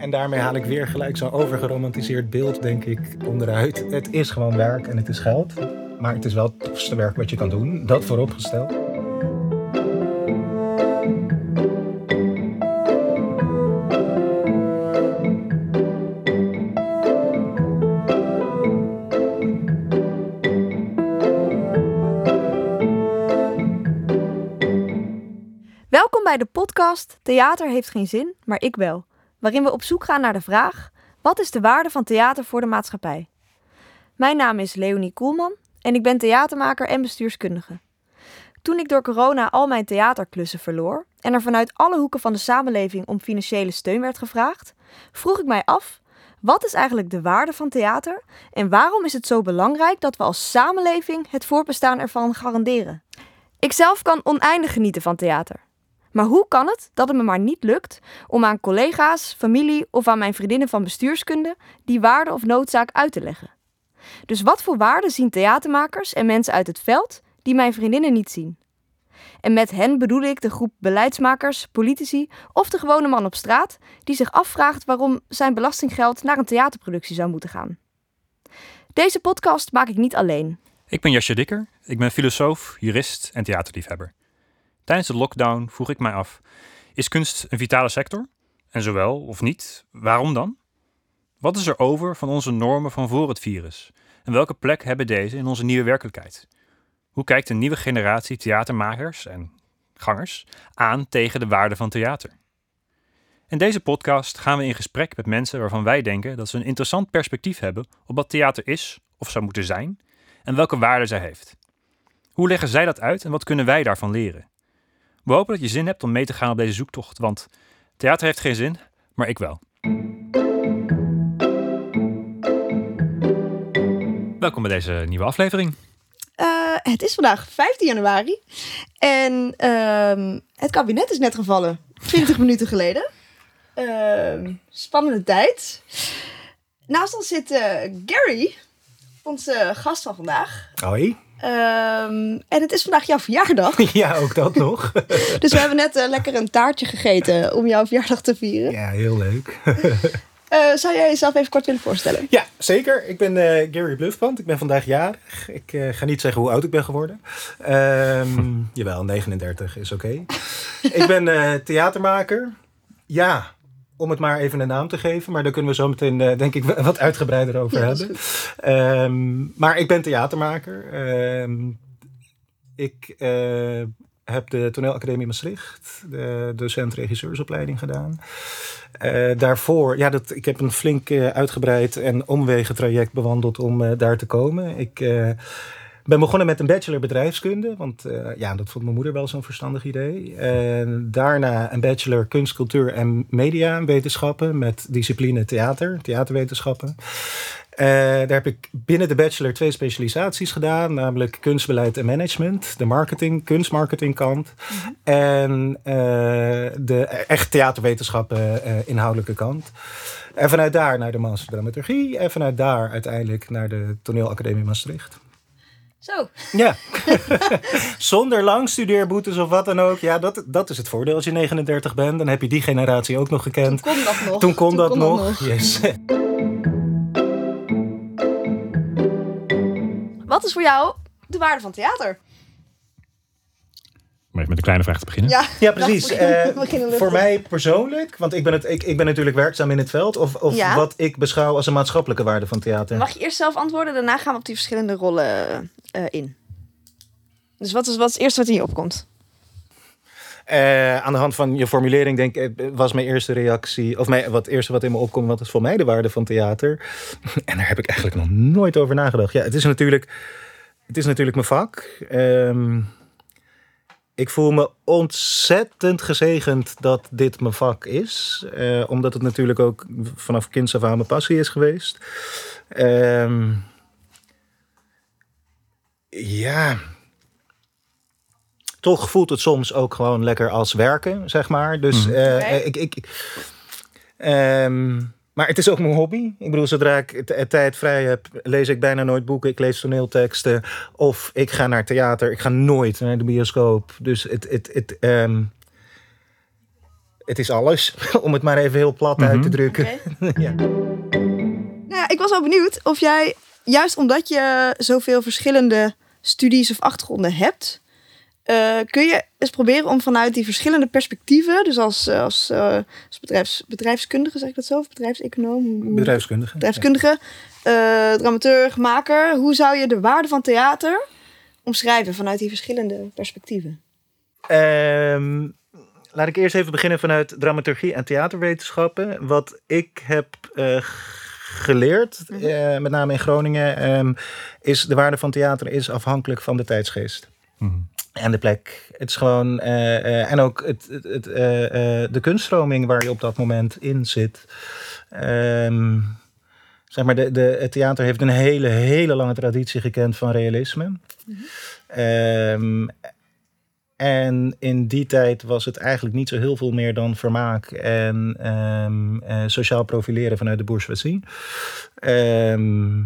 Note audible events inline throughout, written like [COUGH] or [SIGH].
En daarmee haal ik weer gelijk zo'n overgeromantiseerd beeld, denk ik, onderuit. Het is gewoon werk en het is geld. Maar het is wel het tofste werk wat je kan doen. Dat vooropgesteld. Welkom bij de podcast Theater heeft geen zin, maar ik wel. Waarin we op zoek gaan naar de vraag: wat is de waarde van theater voor de maatschappij? Mijn naam is Leonie Koelman en ik ben theatermaker en bestuurskundige. Toen ik door corona al mijn theaterklussen verloor en er vanuit alle hoeken van de samenleving om financiële steun werd gevraagd, vroeg ik mij af: wat is eigenlijk de waarde van theater en waarom is het zo belangrijk dat we als samenleving het voorbestaan ervan garanderen? Ikzelf kan oneindig genieten van theater. Maar hoe kan het dat het me maar niet lukt om aan collega's, familie of aan mijn vriendinnen van bestuurskunde die waarde of noodzaak uit te leggen? Dus wat voor waarde zien theatermakers en mensen uit het veld die mijn vriendinnen niet zien? En met hen bedoel ik de groep beleidsmakers, politici of de gewone man op straat die zich afvraagt waarom zijn belastinggeld naar een theaterproductie zou moeten gaan. Deze podcast maak ik niet alleen. Ik ben Jasje Dikker, ik ben filosoof, jurist en theaterliefhebber. Tijdens de lockdown vroeg ik mij af: is kunst een vitale sector? En zowel of niet, waarom dan? Wat is er over van onze normen van voor het virus? En welke plek hebben deze in onze nieuwe werkelijkheid? Hoe kijkt een nieuwe generatie theatermakers en gangers aan tegen de waarde van theater? In deze podcast gaan we in gesprek met mensen waarvan wij denken dat ze een interessant perspectief hebben op wat theater is of zou moeten zijn en welke waarde zij heeft. Hoe leggen zij dat uit en wat kunnen wij daarvan leren? We hopen dat je zin hebt om mee te gaan op deze zoektocht, want theater heeft geen zin, maar ik wel. Welkom bij deze nieuwe aflevering. Uh, het is vandaag 15 januari en uh, het kabinet is net gevallen, 20 minuten geleden. Uh, spannende tijd. Naast ons zit uh, Gary, onze gast van vandaag. Hoi. Um, en het is vandaag jouw verjaardag. [LAUGHS] Ja, ook dat nog. [LAUGHS] dus we hebben net uh, lekker een taartje gegeten om jouw verjaardag te vieren. Ja, heel leuk. uh, [LAUGHS] zou jij jezelf even kort willen voorstellen? Ja, zeker. Ik ben uh, Gary Bluffband. Ik ben vandaag jarig. Ik ga niet zeggen hoe oud ik ben geworden. Um, jawel, 39 is oké. Okay. ik ben theatermaker. Ja, om het maar even een naam te geven. Maar daar kunnen we zo meteen, uh, denk ik, [LAUGHS] wat uitgebreider over ja, hebben. Um, maar ik ben theatermaker. Um, ik uh, heb de Toneelacademie Maastricht, de docent-regisseursopleiding gedaan. Uh, daarvoor, ja, dat, ik heb een flink uitgebreid en omwegen traject bewandeld om daar te komen. Ik ben begonnen met een bachelor bedrijfskunde, want uh, ja, dat vond mijn moeder wel zo'n verstandig idee. En daarna een bachelor kunst, cultuur en media wetenschappen met discipline theater, theaterwetenschappen. Uh, daar heb ik binnen de bachelor twee specialisaties gedaan, namelijk kunstbeleid en management, de marketing, kunstmarketingkant mm-hmm. en uh, de echt theaterwetenschappen inhoudelijke kant. En vanuit daar naar de master dramaturgie en vanuit daar uiteindelijk naar de toneelacademie Maastricht. Zo. Ja. [LAUGHS] Zonder langstudeerboetes of wat dan ook. Ja, dat, dat is het voordeel. Als je 39 bent, dan heb je die generatie ook nog gekend. Toen kon dat nog. Toen kon, Toen dat, kon nog. dat nog. Yes. Wat is voor jou de waarde van theater? Om even met de kleine vraag te beginnen. Ja, ja precies. Uh, voor mij persoonlijk, want ik ben, het, ik, ik ben natuurlijk werkzaam in het veld, of, of ja. wat ik beschouw als een maatschappelijke waarde van theater. Mag je eerst zelf antwoorden, daarna gaan we op die verschillende rollen uh, in. Dus wat is, wat is het eerste wat in je opkomt? Uh, aan de hand van je formulering denk ik, was mijn eerste reactie, of mijn, wat eerste wat in me opkomt, wat is voor mij de waarde van theater? [LAUGHS] en daar heb ik eigenlijk nog nooit over nagedacht. Ja, het is natuurlijk, het is natuurlijk mijn vak. Um, ik voel me ontzettend gezegend dat dit mijn vak is. Uh, omdat het natuurlijk ook vanaf kinds af aan mijn passie is geweest. Uh, ja. Toch voelt het soms ook gewoon lekker als werken, zeg maar. Dus mm. uh, ik. ik um, maar het is ook mijn hobby. Ik bedoel, zodra ik tijd vrij heb, lees ik bijna nooit boeken. Ik lees toneelteksten. Of ik ga naar theater. Ik ga nooit naar de bioscoop. Dus het. het, het um, het is alles, [LAUGHS] om het maar even heel plat uit te Mhm. drukken. [LAUGHS] ja. Nou ik was wel benieuwd of jij, juist omdat je zoveel verschillende studies of achtergronden hebt, eh, kun je eens proberen om vanuit die verschillende perspectieven, dus als, eh, als, eh, als bedrijfs, bedrijfskundige, zeg ik dat zo, of bedrijfseconoom, Bedrijfskundige. bedrijfskundige, eh, dramaturg, maker, hoe zou je de waarde van theater omschrijven vanuit die verschillende perspectieven? Ehm, laat ik eerst even beginnen vanuit dramaturgie en theaterwetenschappen. Wat ik heb eh, geleerd, Mhm. eh, met name in Groningen, ehm, is de waarde van theater is afhankelijk van de tijdsgeest. Mhm. En de plek. Het is gewoon. eh, eh, en ook het, het, het, eh, de kunststroming waar je op dat moment in zit. Ehm, zeg maar, de, de, het theater heeft een hele, hele lange traditie gekend van realisme. Ehm, en in die tijd was het eigenlijk niet zo heel veel meer dan vermaak en ehm, eh, sociaal profileren vanuit de bourgeoisie. Ehm,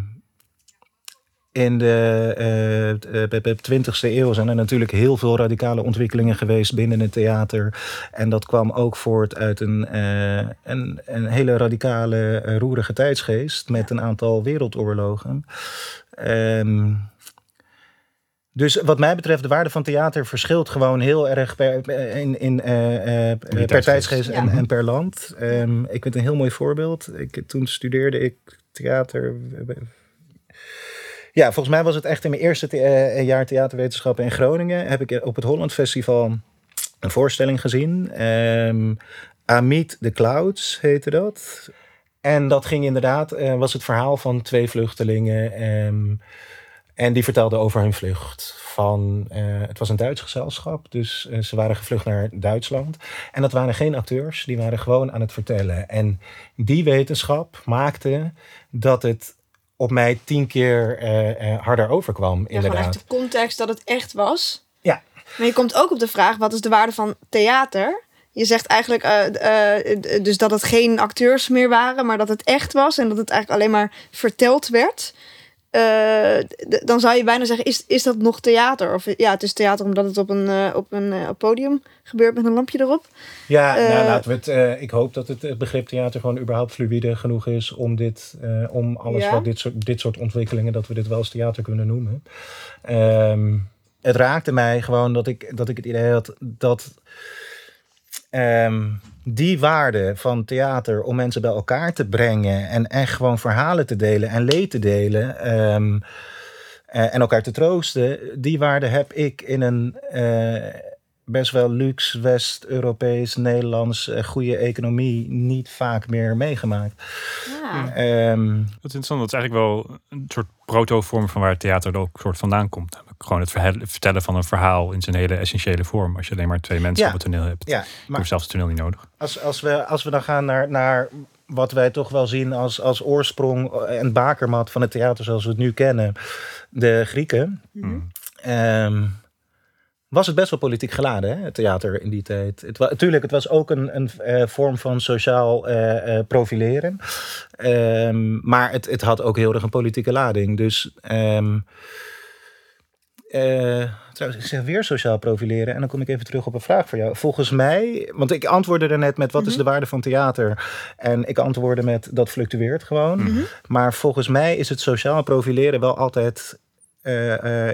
in de eh, eh, bij- bij de 20e eeuw zijn er natuurlijk heel veel radicale ontwikkelingen geweest binnen het theater. En dat kwam ook voort uit een, eh, een, een hele radicale, eh, roerige tijdsgeest met een aantal wereldoorlogen. Ehm, dus wat mij betreft, de waarde van theater verschilt gewoon heel erg per, in, in, eh, eh, per tijdsgeest. en, en per land. Ehm, ik vind een heel mooi voorbeeld. Ik, toen studeerde ik theater. Ja, volgens mij was het echt in mijn eerste the- eh, jaar theaterwetenschappen in Groningen. Heb ik op het Holland Festival een voorstelling gezien. Ehm Amid the Clouds heette dat. En dat ging inderdaad, eh, was het verhaal van twee vluchtelingen. ehm, en die vertelden over hun vlucht. Van, eh, het was een Duits gezelschap, dus eh, ze waren gevlucht naar Duitsland. En dat waren geen acteurs, die waren gewoon aan het vertellen. En die wetenschap maakte dat het op mij tien keer eh, eh, harder overkwam, Ja, inderdaad. echt de context dat het echt was. Ja. Maar je komt ook op de vraag, wat is de waarde van theater? Je zegt eigenlijk eh, dus dat het geen acteurs meer waren, maar dat het echt was en dat het eigenlijk alleen maar verteld werd. Eh, dan zou je bijna zeggen, is, is dat nog theater? Of ja, het is theater omdat het op een, eh, op een eh, podium gebeurt met een lampje erop. Ja, nou, laten we het, eh, ik hoop dat het, het begrip theater gewoon überhaupt fluïde genoeg is om dit, eh, om alles Ja. wat dit soort, dit soort ontwikkelingen, dat we dit wel als theater kunnen noemen. Ehm, het raakte mij gewoon dat ik, dat ik het idee had dat ehm, die waarde van theater om mensen bij elkaar te brengen en echt gewoon verhalen te delen en leed te delen. ehm, eh, en elkaar te troosten, die waarde heb ik in een eh, best wel luxe West-Europees, Nederlands, eh, goede economie niet vaak meer meegemaakt. Ja. Ehm, Dat is interessant. Dat is eigenlijk wel een soort proto-vorm van waar theater er ook soort vandaan komt. Gewoon het vertellen van een verhaal in zijn hele essentiële vorm. Als je alleen maar twee mensen Ja. op het toneel hebt. ja, Je maar hebt zelfs het toneel niet nodig. als, als, we, als we dan gaan naar, naar wat wij toch wel zien als, als oorsprong en bakermat van het theater zoals we het nu kennen, de Grieken. Mhm. Ehm, was het best wel politiek geladen, hè, het theater in die tijd. Het tuurlijk, het was ook een, een eh, vorm van sociaal eh, eh, profileren. Ehm, maar het, het had ook heel erg een politieke lading. Dus ehm, eh, trouwens, ik zeg weer sociaal profileren. En dan kom ik even terug op een vraag voor jou. Volgens mij, want ik antwoordde er net met wat is Mhm. de waarde van theater? En ik antwoordde met dat fluctueert gewoon. Mhm. Maar volgens mij is het sociaal profileren wel altijd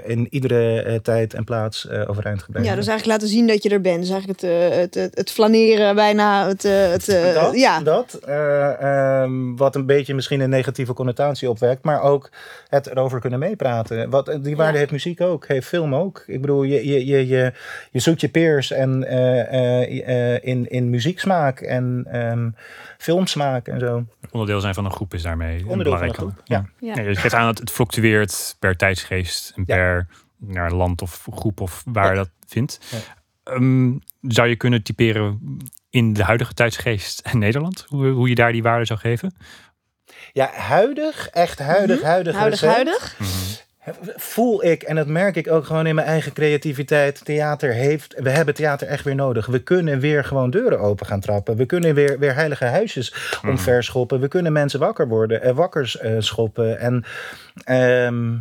in iedere eh, tijd en plaats eh, overeind gebleven. Ja, dus eigenlijk laten zien dat je er bent. Dus eigenlijk het, eh, het, het, het flaneren bijna. Het, eh, het, eh, dat, ja. dat eh, ehm, wat een beetje misschien een negatieve connotatie opwekt, maar ook het erover kunnen meepraten. Wat, die waarde Ja. heeft muziek ook, heeft film ook. Ik bedoel, je, je, je, je, je zoekt je peers en, eh, eh, eh, in, in muzieksmaak en ehm, filmsmaak en zo. Onderdeel zijn van een groep is daarmee een Onderdeel van een belangrijke. groep, ja. Ja. Ja, je geeft aan dat het fluctueert per tijdsgeest en Ja. per naar land of groep of waar dat vindt. Ja. Ehm, zou je kunnen typeren in de huidige tijdsgeest en Nederland? Hoe, hoe je daar die waarde zou geven? Ja, huidig, echt huidig, Mhm. huidig, Huidig, recent. huidig. voel ik, en dat merk ik ook gewoon in mijn eigen creativiteit. Theater heeft, we hebben theater echt weer nodig. We kunnen weer gewoon deuren open gaan trappen. We kunnen weer, weer heilige huisjes omverschoppen. We kunnen mensen wakker worden, eh, wakkers eh, schoppen. En ehm,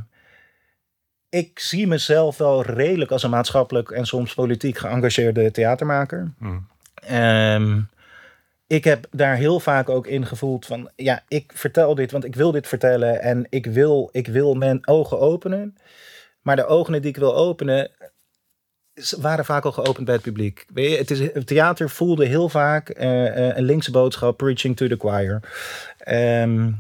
ik zie mezelf wel redelijk als een maatschappelijk en soms politiek geëngageerde theatermaker. Mhm. Ehm, ik heb daar heel vaak ook in gevoeld van, ja, ik vertel dit, want ik wil dit vertellen en ik wil, ik wil mijn ogen openen. Maar de ogen die ik wil openen, waren vaak al geopend bij het publiek. Weet je, het, is, het theater voelde heel vaak eh, eh, een linkse boodschap, preaching to the choir. Ehm,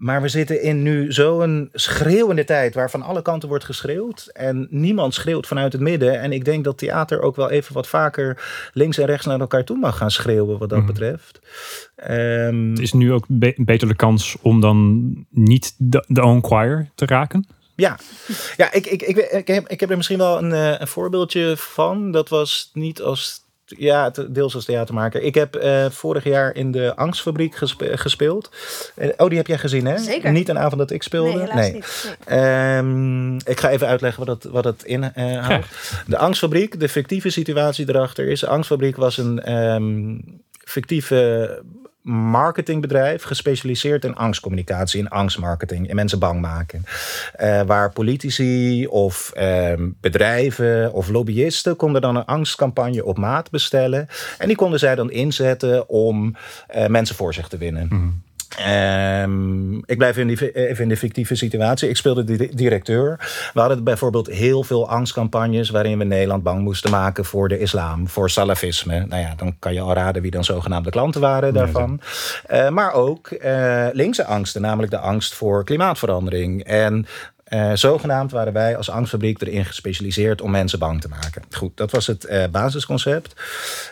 maar we zitten in nu zo'n schreeuwende tijd waar van alle kanten wordt geschreeuwd. En niemand schreeuwt vanuit het midden. En ik denk dat theater ook wel even wat vaker links en rechts naar elkaar toe mag gaan schreeuwen wat dat Mhm. betreft. Ehm, Het is nu ook be- beter de kans om dan niet de, de own choir te raken. Ja, ja ik, ik, ik, ik, heb, ik heb er misschien wel een, eh, een voorbeeldje van. Dat was niet als. Ja, deels als theatermaker. Ik heb eh, vorig jaar in de Angstfabriek gespe- gespeeld. Eh, oh, die heb jij gezien, hè? Zeker. Niet een avond dat ik speelde. Nee, niet. Nee. Ehm, ik ga even uitleggen wat het, wat het inhoudt. [LAUGHS] de Angstfabriek, de fictieve situatie erachter is... De Angstfabriek was een ehm, fictieve marketingbedrijf... gespecialiseerd in angstcommunicatie, in angstmarketing... en mensen bang maken. Eh, waar politici of ehm, bedrijven of lobbyisten... konden dan een angstcampagne op maat bestellen... en die konden zij dan inzetten om eh, mensen voor zich te winnen. Ehm, ik blijf in die, even in de fictieve situatie. Ik speelde de di- directeur. We hadden bijvoorbeeld heel veel angstcampagnes waarin we Nederland bang moesten maken voor de islam, voor salafisme. Nou ja, dan kan je al raden wie dan zogenaamde klanten waren daarvan. Eh, maar ook eh, linkse angsten, namelijk de angst voor klimaatverandering. En eh, zogenaamd waren wij als angstfabriek erin gespecialiseerd om mensen bang te maken. Goed, dat was het eh, basisconcept.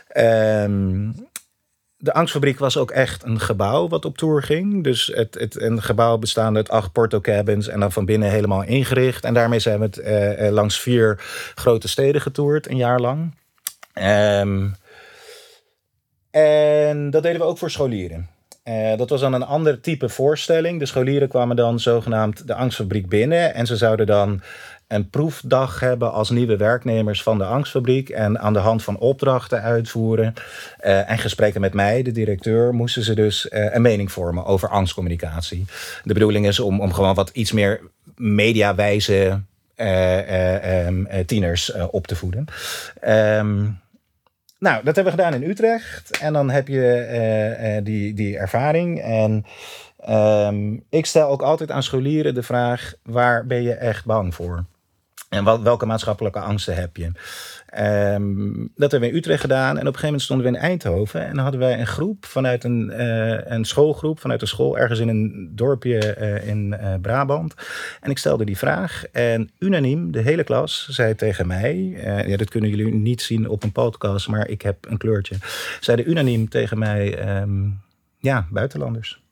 Ehm de Angstfabriek was ook echt een gebouw wat op tour ging. Dus het, het, een gebouw bestaande uit acht portocabins en dan van binnen helemaal ingericht. En daarmee zijn we het eh, eh, langs vier grote steden getoerd, een jaar lang. Ehm, en dat deden we ook voor scholieren. Eh, dat was dan een ander type voorstelling. De scholieren kwamen dan zogenaamd de Angstfabriek binnen. En ze zouden dan een proefdag hebben als nieuwe werknemers van de Angstfabriek. En aan de hand van opdrachten uitvoeren eh, en gesprekken met mij, de directeur, moesten ze dus eh, een mening vormen over angstcommunicatie. De bedoeling is om, om gewoon wat iets meer mediawijze eh, tieners op te voeden. Ehm, nou, dat hebben we gedaan in Utrecht. En dan heb je die, die ervaring. En ehm, ik stel ook altijd aan scholieren de vraag: waar ben je echt bang voor? En welke maatschappelijke angsten heb je? Ehm, dat hebben we in Utrecht gedaan. En op een gegeven moment stonden we in Eindhoven. En hadden wij een groep vanuit een, eh, een schoolgroep, vanuit een school ergens in een dorpje eh, in eh, Brabant. En ik stelde die vraag. En unaniem, de hele klas, zei tegen mij. ja, dat kunnen jullie niet zien op een podcast, maar ik heb een kleurtje. Zeiden unaniem tegen mij: ehm, ja, buitenlanders.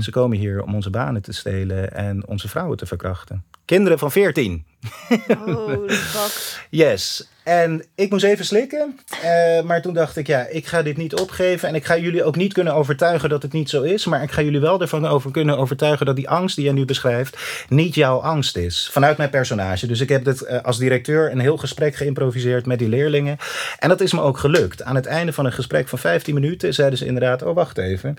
Ze komen hier om onze banen te stelen en onze vrouwen te verkrachten. Kinderen van 14. Holy [LAUGHS] fuck. Yes. En ik moest even slikken. eh, maar toen dacht ik, ja, ik ga dit niet opgeven. En ik ga jullie ook niet kunnen overtuigen dat het niet zo is. Maar ik ga jullie wel ervan over kunnen overtuigen dat die angst die jij nu beschrijft. niet jouw angst is. Vanuit mijn personage. Dus ik heb dit eh, als directeur een heel gesprek geïmproviseerd met die leerlingen. En dat is me ook gelukt. Aan het einde van een gesprek van 15 minuten zeiden ze inderdaad: Oh, wacht even.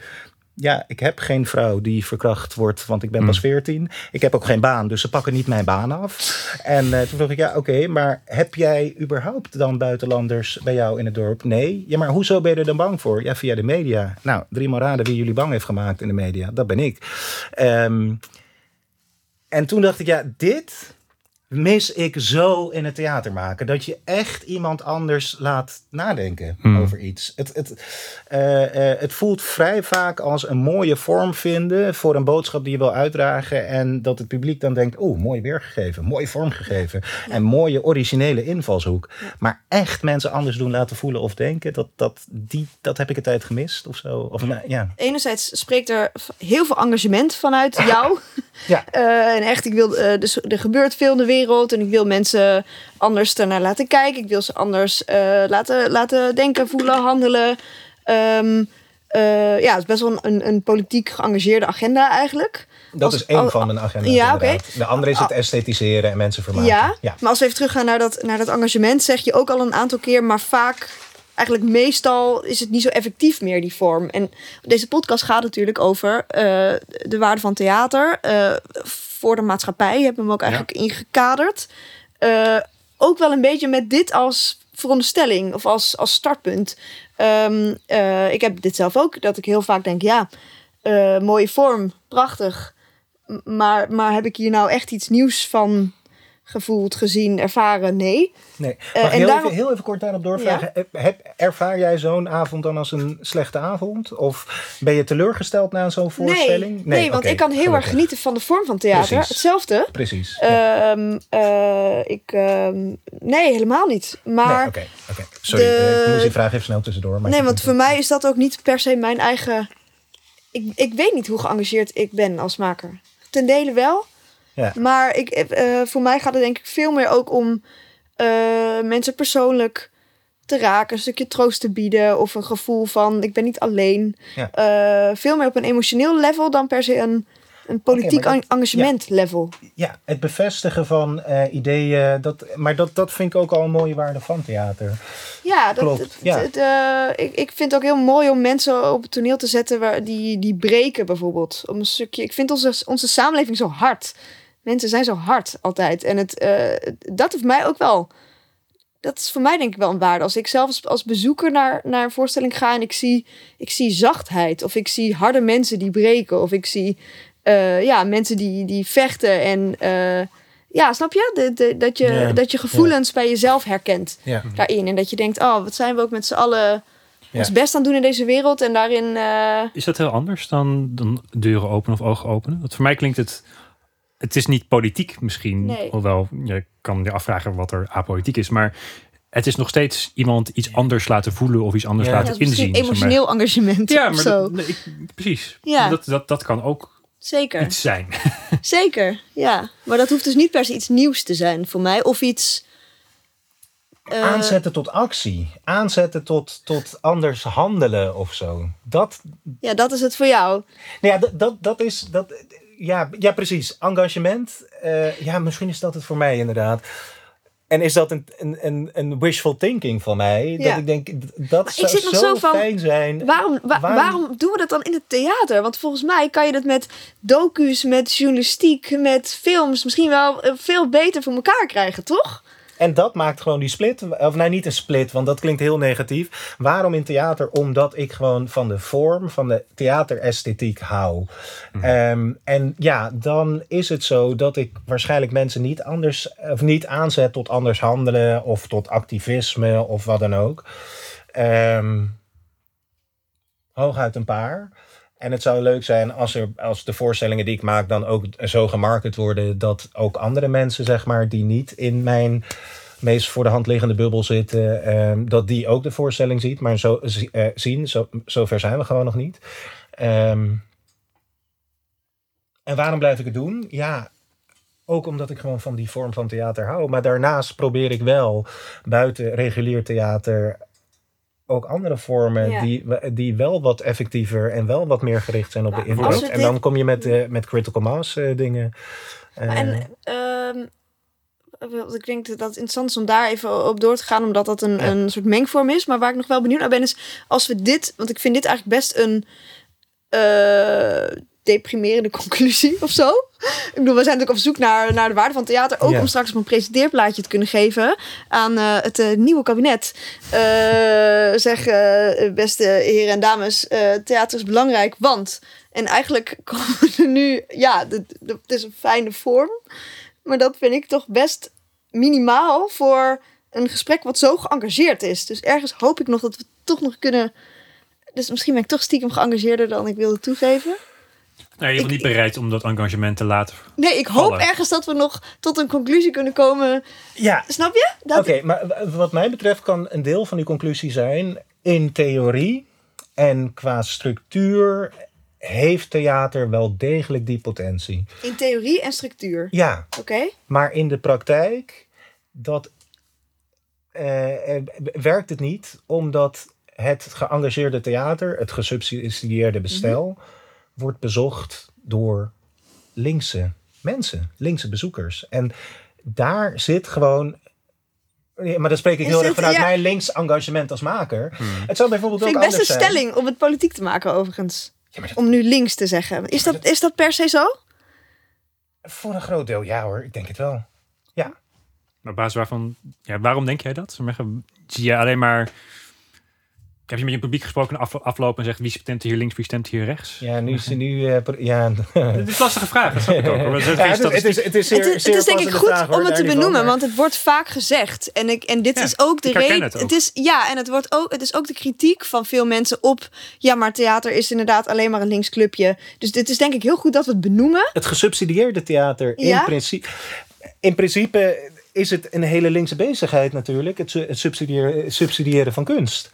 Ja, ik heb geen vrouw die verkracht wordt, want ik ben pas 14. Ik heb ook geen baan, dus ze pakken niet mijn baan af. En eh, toen vroeg ik, ja, oké, maar heb jij überhaupt dan buitenlanders bij jou in het dorp? Nee. Ja, maar hoezo ben je er dan bang voor? Ja, via de media. Nou, drie raden wie jullie bang heeft gemaakt in de media. Dat ben ik. Ehm, en toen dacht ik, ja, dit mis ik zo in het theater maken. Dat je echt iemand anders laat nadenken Hmm. over iets. Het, het, eh, eh, het voelt vrij vaak als een mooie vorm vinden voor een boodschap die je wil uitdragen. En dat het publiek dan denkt, oeh, mooi weergegeven, mooi vormgegeven. En mooie originele invalshoek. Maar echt mensen anders doen laten voelen of denken, dat, dat, die, dat heb ik een tijd gemist of zo. Of, nou, ja. Enerzijds spreekt er heel veel engagement vanuit [LAUGHS] jou. Ja. Eh, en echt, ik wil, dus, er gebeurt veel in de wereld en ik wil mensen anders ernaar laten kijken. Ik wil ze anders eh, laten, laten denken, voelen, handelen. Ehm, eh, ja, het is best wel een, een politiek geëngageerde agenda eigenlijk. Dat Als- is één van mijn agenda. Ja, oké. De andere is het esthetiseren en mensen vermaken. Ja, ja. maar als we even teruggaan naar dat, naar dat engagement, zeg je ook al een aantal keer, maar vaak, eigenlijk meestal, is het niet zo effectief meer, die vorm. En deze podcast gaat natuurlijk over eh, de waarde van theater eh, voor de maatschappij, hebben we hem ook eigenlijk ingekaderd. Eh, ook wel een beetje met dit als veronderstelling of als, als startpunt. Ehm, eh, ik heb dit zelf ook, dat ik heel vaak denk, ja, mooie vorm, prachtig. Maar, maar heb ik hier nou echt iets nieuws van gevoeld, gezien, ervaren? Nee. Nee. Eh, Mag en heel, daarom- even, heel even kort daarop doorvragen? Heb, heb- ervaar jij zo'n avond dan als een slechte avond? Of ben je teleurgesteld na zo'n voorstelling? Nee, nee, want ik kan heel erg genieten van de vorm van theater. Precies. Hetzelfde. Precies. ja. Ehm, eh, ik, ehm, nee, helemaal niet. Maar nee, oké, oké. Sorry, de- eh, ik moest die vraag even snel tussendoor. Maar nee, want voor mij is dat ook niet per se mijn eigen. Ik, ik weet niet hoe geëngageerd ik ben als maker. Ten dele wel. Ja. Maar ik, eh, voor mij gaat het denk ik veel meer ook om eh, mensen persoonlijk te raken. Een stukje troost te bieden. Of een gevoel van ik ben niet alleen. Ja. Eh, veel meer op een emotioneel level dan per se een, een politiek dat- engagement level. Ja, het bevestigen van eh, ideeën. Dat, maar dat, dat vind ik ook al een mooie waarde van theater. Ja, dat, Klopt, het- ja. het, eh, ik, ik vind het ook heel mooi om mensen op het toneel te zetten waar, die, die breken bijvoorbeeld. Om een stukje, ik vind onze, onze samenleving zo hard. Mensen zijn zo hard altijd. En het, eh, dat heeft mij ook wel. Dat is voor mij denk ik wel een waarde. Als ik zelf als, als bezoeker naar, naar een voorstelling ga en ik zie, ik zie zachtheid. Of ik zie harde mensen die breken. Of ik zie eh, ja, mensen die, die vechten. En eh, ja, snap je? De, de, dat, je Ja, dat je gevoelens bij jezelf herkent Ja. daarin. En dat je denkt, oh, wat zijn we ook met z'n allen Ja. ons best aan het doen in deze wereld. En daarin, eh, Is dat heel anders dan, dan deuren openen of ogen openen? Want voor mij klinkt het... Het is niet politiek misschien. Nee. Hoewel, je kan je afvragen wat er apolitiek is. Maar het is nog steeds iemand iets anders laten voelen of iets anders Ja. ja, laten misschien inzien. emotioneel engagement Ja, of maar zo. dat, nee, ik- precies. Ja. Dat, dat, dat kan ook Zeker, iets zijn. [LAUGHS] zeker, ja. Maar dat hoeft dus niet per se iets nieuws te zijn voor mij. Of iets... eh, Aanzetten tot actie. Aanzetten tot, tot anders handelen of zo. Dat, Ja, dat is het voor jou. nou ja, dat, dat, dat is. Dat, ja, ja, precies. Engagement. eh, ja, misschien is dat het voor mij inderdaad. En is dat een, een, een, wishful thinking van mij? Ja. Dat ik denk, dat ik zou zit nog zo, zo van, fijn zijn. Waarom, wa- Waarom- waarom... doen we dat dan in het theater? Want volgens mij kan je dat met docu's, met journalistiek, met films misschien wel eh, veel beter voor elkaar krijgen, toch? En dat maakt gewoon die split. Of nee, niet een split, want dat klinkt heel negatief. Waarom in theater? Omdat ik gewoon van de vorm, van de theateresthetiek hou. Ehm, en ja, dan is het zo dat ik waarschijnlijk mensen niet anders of niet aanzet tot anders handelen of tot activisme of wat dan ook. Ehm, hooguit een paar. En het zou leuk zijn als, er, als de voorstellingen die ik maak dan ook zo gemarket worden dat ook andere mensen, zeg maar, die niet in mijn meest voor de hand liggende bubbel zitten, ehm, dat die ook de voorstelling ziet, maar zo, eh, zien. Zo, zover zijn we gewoon nog niet. Ehm, en waarom blijf ik het doen? Ja, ook omdat ik gewoon van die vorm van theater hou. Maar daarnaast probeer ik wel buiten regulier theater ook andere vormen Ja. die, die wel wat effectiever en wel wat meer gericht zijn op de we En dan kom je met, eh, met critical mass eh, dingen. En want ik denk dat het interessant is om daar even op door te gaan, omdat dat een, Ja. een soort mengvorm is. Maar waar ik nog wel benieuwd naar ben, is als we dit, want ik vind dit eigenlijk best een deprimerende conclusie of zo. Ik bedoel, we zijn natuurlijk op zoek naar, naar de waarde van theater, ook Ja. om straks een presenteerplaatje te kunnen geven aan eh, het eh, nieuwe kabinet. Eh, zeg, beste heren en dames, theater is belangrijk, want. En eigenlijk [LAUGHS] komen we er nu, ja, het is een fijne vorm. Maar dat vind ik toch best minimaal voor een gesprek wat zo geëngageerd is. Dus ergens hoop ik nog dat we toch nog kunnen. Dus misschien ben ik toch stiekem geëngageerder dan ik wilde toegeven. Nee, je bent Ik- niet bereid om dat engagement te laten. Nee, ik hoop Vallen. ergens dat we nog tot een conclusie kunnen komen. ja, Snap je? Dat, Oké, maar wat mij betreft kan een deel van die conclusie zijn... in theorie en qua structuur heeft theater wel degelijk die potentie. In theorie en structuur. Ja, Oké? maar in de praktijk dat, eh, eh, werkt het niet... omdat het geëngageerde theater, het gesubsidieerde bestel... wordt bezocht door linkse mensen, linkse bezoekers. En daar zit gewoon... Ja, maar dan spreek ik Is heel erg het- vanuit ja. mijn links engagement als maker. Het zou bijvoorbeeld Vind ook ik best een zijn. stelling om het politiek te maken, overigens. Ja, maar dat- Om nu links te zeggen. Is dat, is dat per se zo? voor een groot deel, ja hoor, ik denk het wel. Ja. Maar op basis waarvan, ja, waarom denk jij dat? Zie je alleen maar heb je met je publiek gesproken af, aflopen en zegt wie stemt hier links, wie stemt hier rechts? Ja, nu is nu. Uh, ja. [LAUGHS] Dit is een lastige vraag. Dat snap ik ook. [LAUGHS] Ja, het, is, het is, zeer, het is, het is denk ik goed vraag, om het te benoemen, van, want het wordt vaak gezegd. En, ik, en dit ja, is ook de reden. Het, het, is ja, en het wordt ook, het is ook de kritiek van veel mensen op. Ja, maar theater is inderdaad alleen maar een links clubje. Dus dit is denk ik heel goed dat we het benoemen. Het gesubsidieerde theater in principe. In principe is het een hele linkse bezigheid natuurlijk. Het, het subsidiëren, subsidiëren van kunst.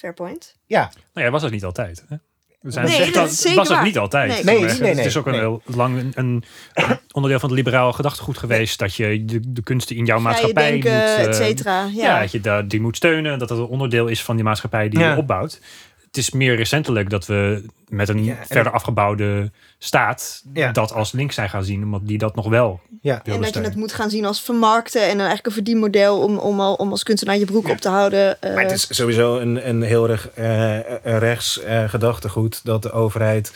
Fair point. Ja. Nou ja, was dat niet altijd. Hè? We zijn nee, dat is [LAUGHS] was het niet altijd. Nee, nee, nee, nee Het is ook een heel lang een, een, [COUGHS] onderdeel van het liberaal gedachtegoed geweest dat je de, de kunsten in jouw maatschappij denken, moet, uh, et cetera. Ja. ja, dat je die moet steunen, dat dat een onderdeel is van die maatschappij die ja. je opbouwt. Het is meer recentelijk dat we met een Ja, verder afgebouwde staat Ja. dat als links zijn gaan zien, omdat die dat nog wel Ja. En dat je het moet gaan zien als vermarkten en dan eigenlijk een verdienmodel om, om, al, om als kunstenaar je broek op te houden. eh. Maar het is sowieso een, een heel erg eh, rechts eh, gedachtegoed dat de overheid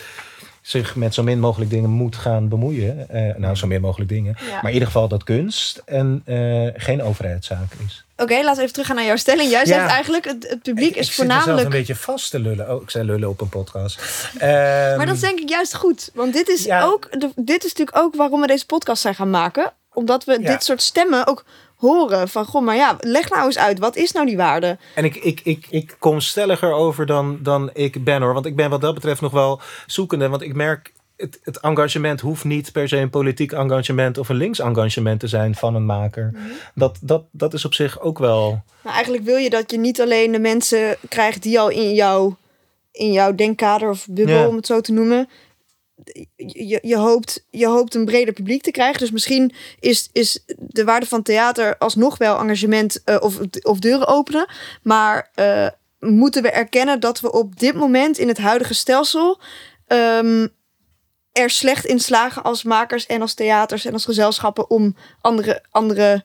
zich met zo min mogelijk dingen moet gaan bemoeien. Eh, nou, zo min mogelijk dingen. Ja. Maar in ieder geval dat kunst en eh, geen overheidszaak is. Oké, laten we even teruggaan naar jouw stelling. Jij Ja. zegt eigenlijk, het, het publiek ik, is ik voornamelijk... een beetje vast te lullen. Oh, ik zei lullen op een podcast. Maar Ehm, dat is denk ik juist goed. Want dit is, Ja. ook, dit is natuurlijk ook waarom we deze podcast zijn gaan maken. Omdat we Ja. dit soort stemmen ook horen. Van, goh, maar ja, leg nou eens uit. Wat is nou die waarde? En ik, ik, ik, ik kom stelliger over dan, dan ik ben hoor. Want ik ben wat dat betreft nog wel zoekende. Want ik merk, het, het engagement hoeft niet per se een politiek engagement of een links engagement te zijn van een maker. Mhm. Dat, dat, dat is op zich ook wel. Maar eigenlijk wil je dat je niet alleen de mensen krijgt die al in jouw, in jouw denkkader of bubbel, Ja. om het zo te noemen. Je, je, hoopt, je hoopt een breder publiek te krijgen. Dus misschien is, is de waarde van theater alsnog wel engagement eh, of, of deuren openen. Maar eh, moeten we erkennen dat we op dit moment in het huidige stelsel ehm, er slecht in slagen als makers en als theaters en als gezelschappen om andere, andere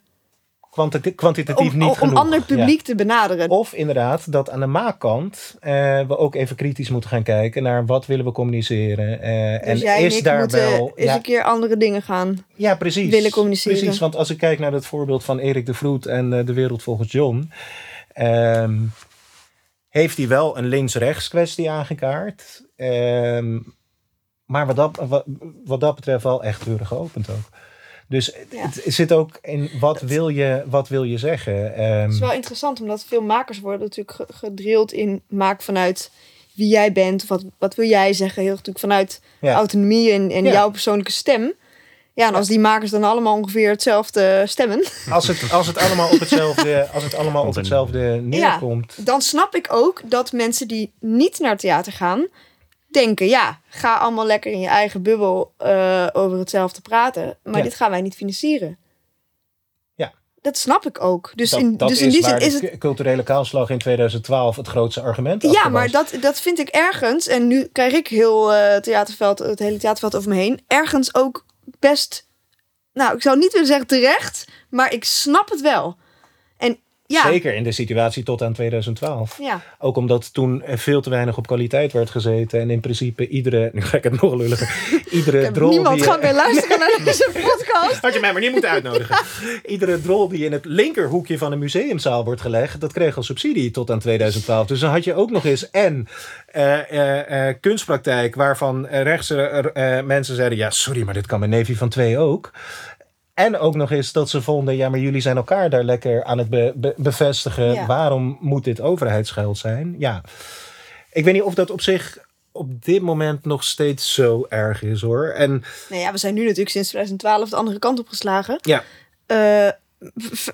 kwantitatief om, niet om genoeg. ander publiek te benaderen. Of inderdaad, dat aan de maakkant eh, we ook even kritisch moeten gaan kijken naar wat willen we communiceren. eh, Dus en jij is daar moeten wel. Ja, een keer andere dingen gaan. Ja, precies. willen communiceren. Precies, want als ik kijk naar het voorbeeld van Erik de Vroet en eh, De Wereld Volgens John... ehm, heeft hij wel een links-rechts kwestie aangekaart. Ehm, maar wat dat, wat, wat dat betreft wel echt deuren geopend ook. Dus Ja. het zit ook in wat wil je, wat wil je zeggen. Ehm, Het is wel interessant, omdat veel makers worden natuurlijk ge- gedrild in maak vanuit wie jij bent. Of wat, wat wil jij zeggen? Heel natuurlijk vanuit Ja. autonomie en, en Ja. jouw persoonlijke stem. Ja, en als die makers dan allemaal ongeveer hetzelfde stemmen, als, het, als het allemaal op hetzelfde, als het allemaal op hetzelfde neerkomt. dan snap ik ook dat mensen die niet naar theater gaan, denken: ja, ga allemaal lekker in je eigen bubbel eh, over hetzelfde praten. Maar Ja. dit gaan wij niet financieren. Ja. Dat snap ik ook. Dus dat in, dat dus is in die zin is het cu- culturele kaalslag in 2012 het grootste argument Ja, maar dat, dat vind ik ergens, en nu krijg ik heel eh theaterveld, het hele theaterveld over me heen, ergens ook best, nou, ik zou niet willen zeggen terecht, maar ik snap het wel. Ja, Zeker in de situatie tot aan 2012. ja, Ook omdat toen veel te weinig op kwaliteit werd gezeten. En in principe iedere, [LAUGHS] nu ga ik het nog lulliger, [LAUGHS] iedere drol niemand die... gaat meer luisteren naar deze [LAUGHS] podcast. Had je mij maar niet moeten uitnodigen. Iedere drol die in het linkerhoekje van een museumzaal wordt gelegd, dat kreeg al subsidie tot aan 2012. Dus dan had je ook nog eens en eh, eh, eh, kunstpraktijk waarvan rechtse mensen zeiden, ja sorry, maar dit kan mijn neefje van twee ook. En ook nog eens dat ze vonden, ja, maar jullie zijn elkaar daar lekker aan het be- be- bevestigen. Ja. Waarom moet dit overheidsgeld zijn? Ja, ik weet niet of dat op zich op dit moment nog steeds zo erg is hoor. En Nou ja, we zijn nu natuurlijk sinds 2012 de andere kant op geslagen. ja, Eh,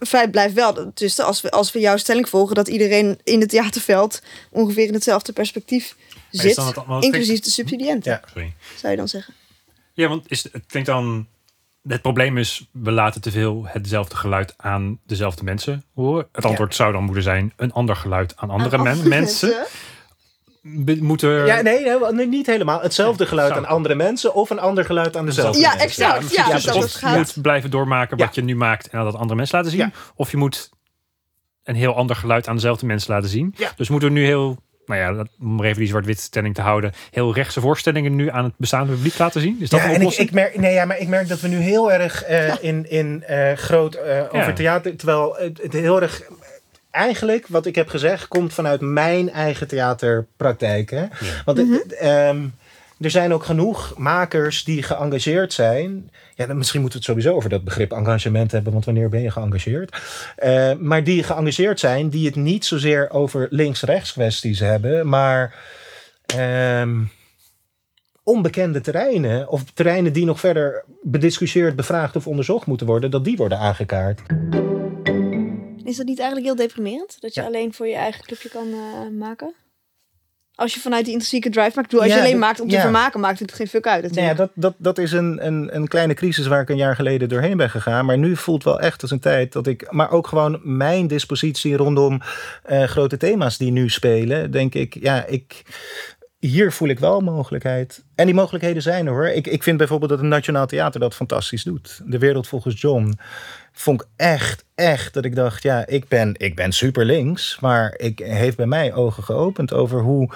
feit blijft wel, dus als we, als we jouw stelling volgen, dat iedereen in het theaterveld ongeveer in hetzelfde perspectief zit, het inclusief de subsidiënten, Ja. Sorry. zou je dan zeggen. Ja, want is, het klinkt dan. Het probleem is, we laten te veel hetzelfde geluid aan dezelfde mensen horen. Het Ja. antwoord zou dan moeten zijn: een ander geluid aan andere Aan men- andere mensen. Moeten. Ja, nee, nee, nee, niet helemaal. Hetzelfde geluid aan andere mensen of een ander geluid aan dezelfde Ja, mensen. exact. Ja, dus dat of het je moet blijven doormaken wat Ja. je nu maakt en dat andere mensen laten zien. Ja. Of je moet een heel ander geluid aan dezelfde mensen laten zien. Ja. Dus moeten we nu heel nou ja, dat- om even die zwart-wit stelling te houden, heel rechtse voorstellingen nu aan het bestaande publiek laten zien? Is dat ja, een en ik, merk, nee, ja, maar ik merk dat we nu heel erg eh, in, in eh, groot eh, over Ja. theater, terwijl het, het heel erg eigenlijk wat ik heb gezegd komt vanuit mijn eigen theaterpraktijk. Hè? Want het- het, ehm, er zijn ook genoeg makers die geëngageerd zijn. Ja, dan misschien moeten we het sowieso over dat begrip engagement hebben, want wanneer ben je geëngageerd? Eh, maar die geëngageerd zijn, die het niet zozeer over links-rechts kwesties hebben, maar ehm, onbekende terreinen, of terreinen die nog verder bediscussieerd, bevraagd of onderzocht moeten worden, dat die worden aangekaart. Is dat niet eigenlijk heel deprimerend? Dat je Ja. alleen voor je eigen clubje kan eh, maken? Als je vanuit die intrinsieke drive maakt. Bedoel, als Ja, je alleen dat- maakt om te ja. vermaken, maakt het geen fuck uit. Nou ja, dat, dat, dat is een, een, een kleine crisis waar ik een jaar geleden doorheen ben gegaan. Maar nu voelt wel echt als een tijd dat ik. Maar ook gewoon mijn dispositie rondom eh, grote thema's die nu spelen. Denk ik, ja, ik. Hier voel ik wel mogelijkheid. En die mogelijkheden zijn er hoor. Ik, ik vind bijvoorbeeld dat het Nationaal Theater dat fantastisch doet. De Wereld volgens John. Vond ik echt, echt dat ik dacht, ja, ik ben, ik ben super links. Maar ik heeft bij mij ogen geopend over hoe.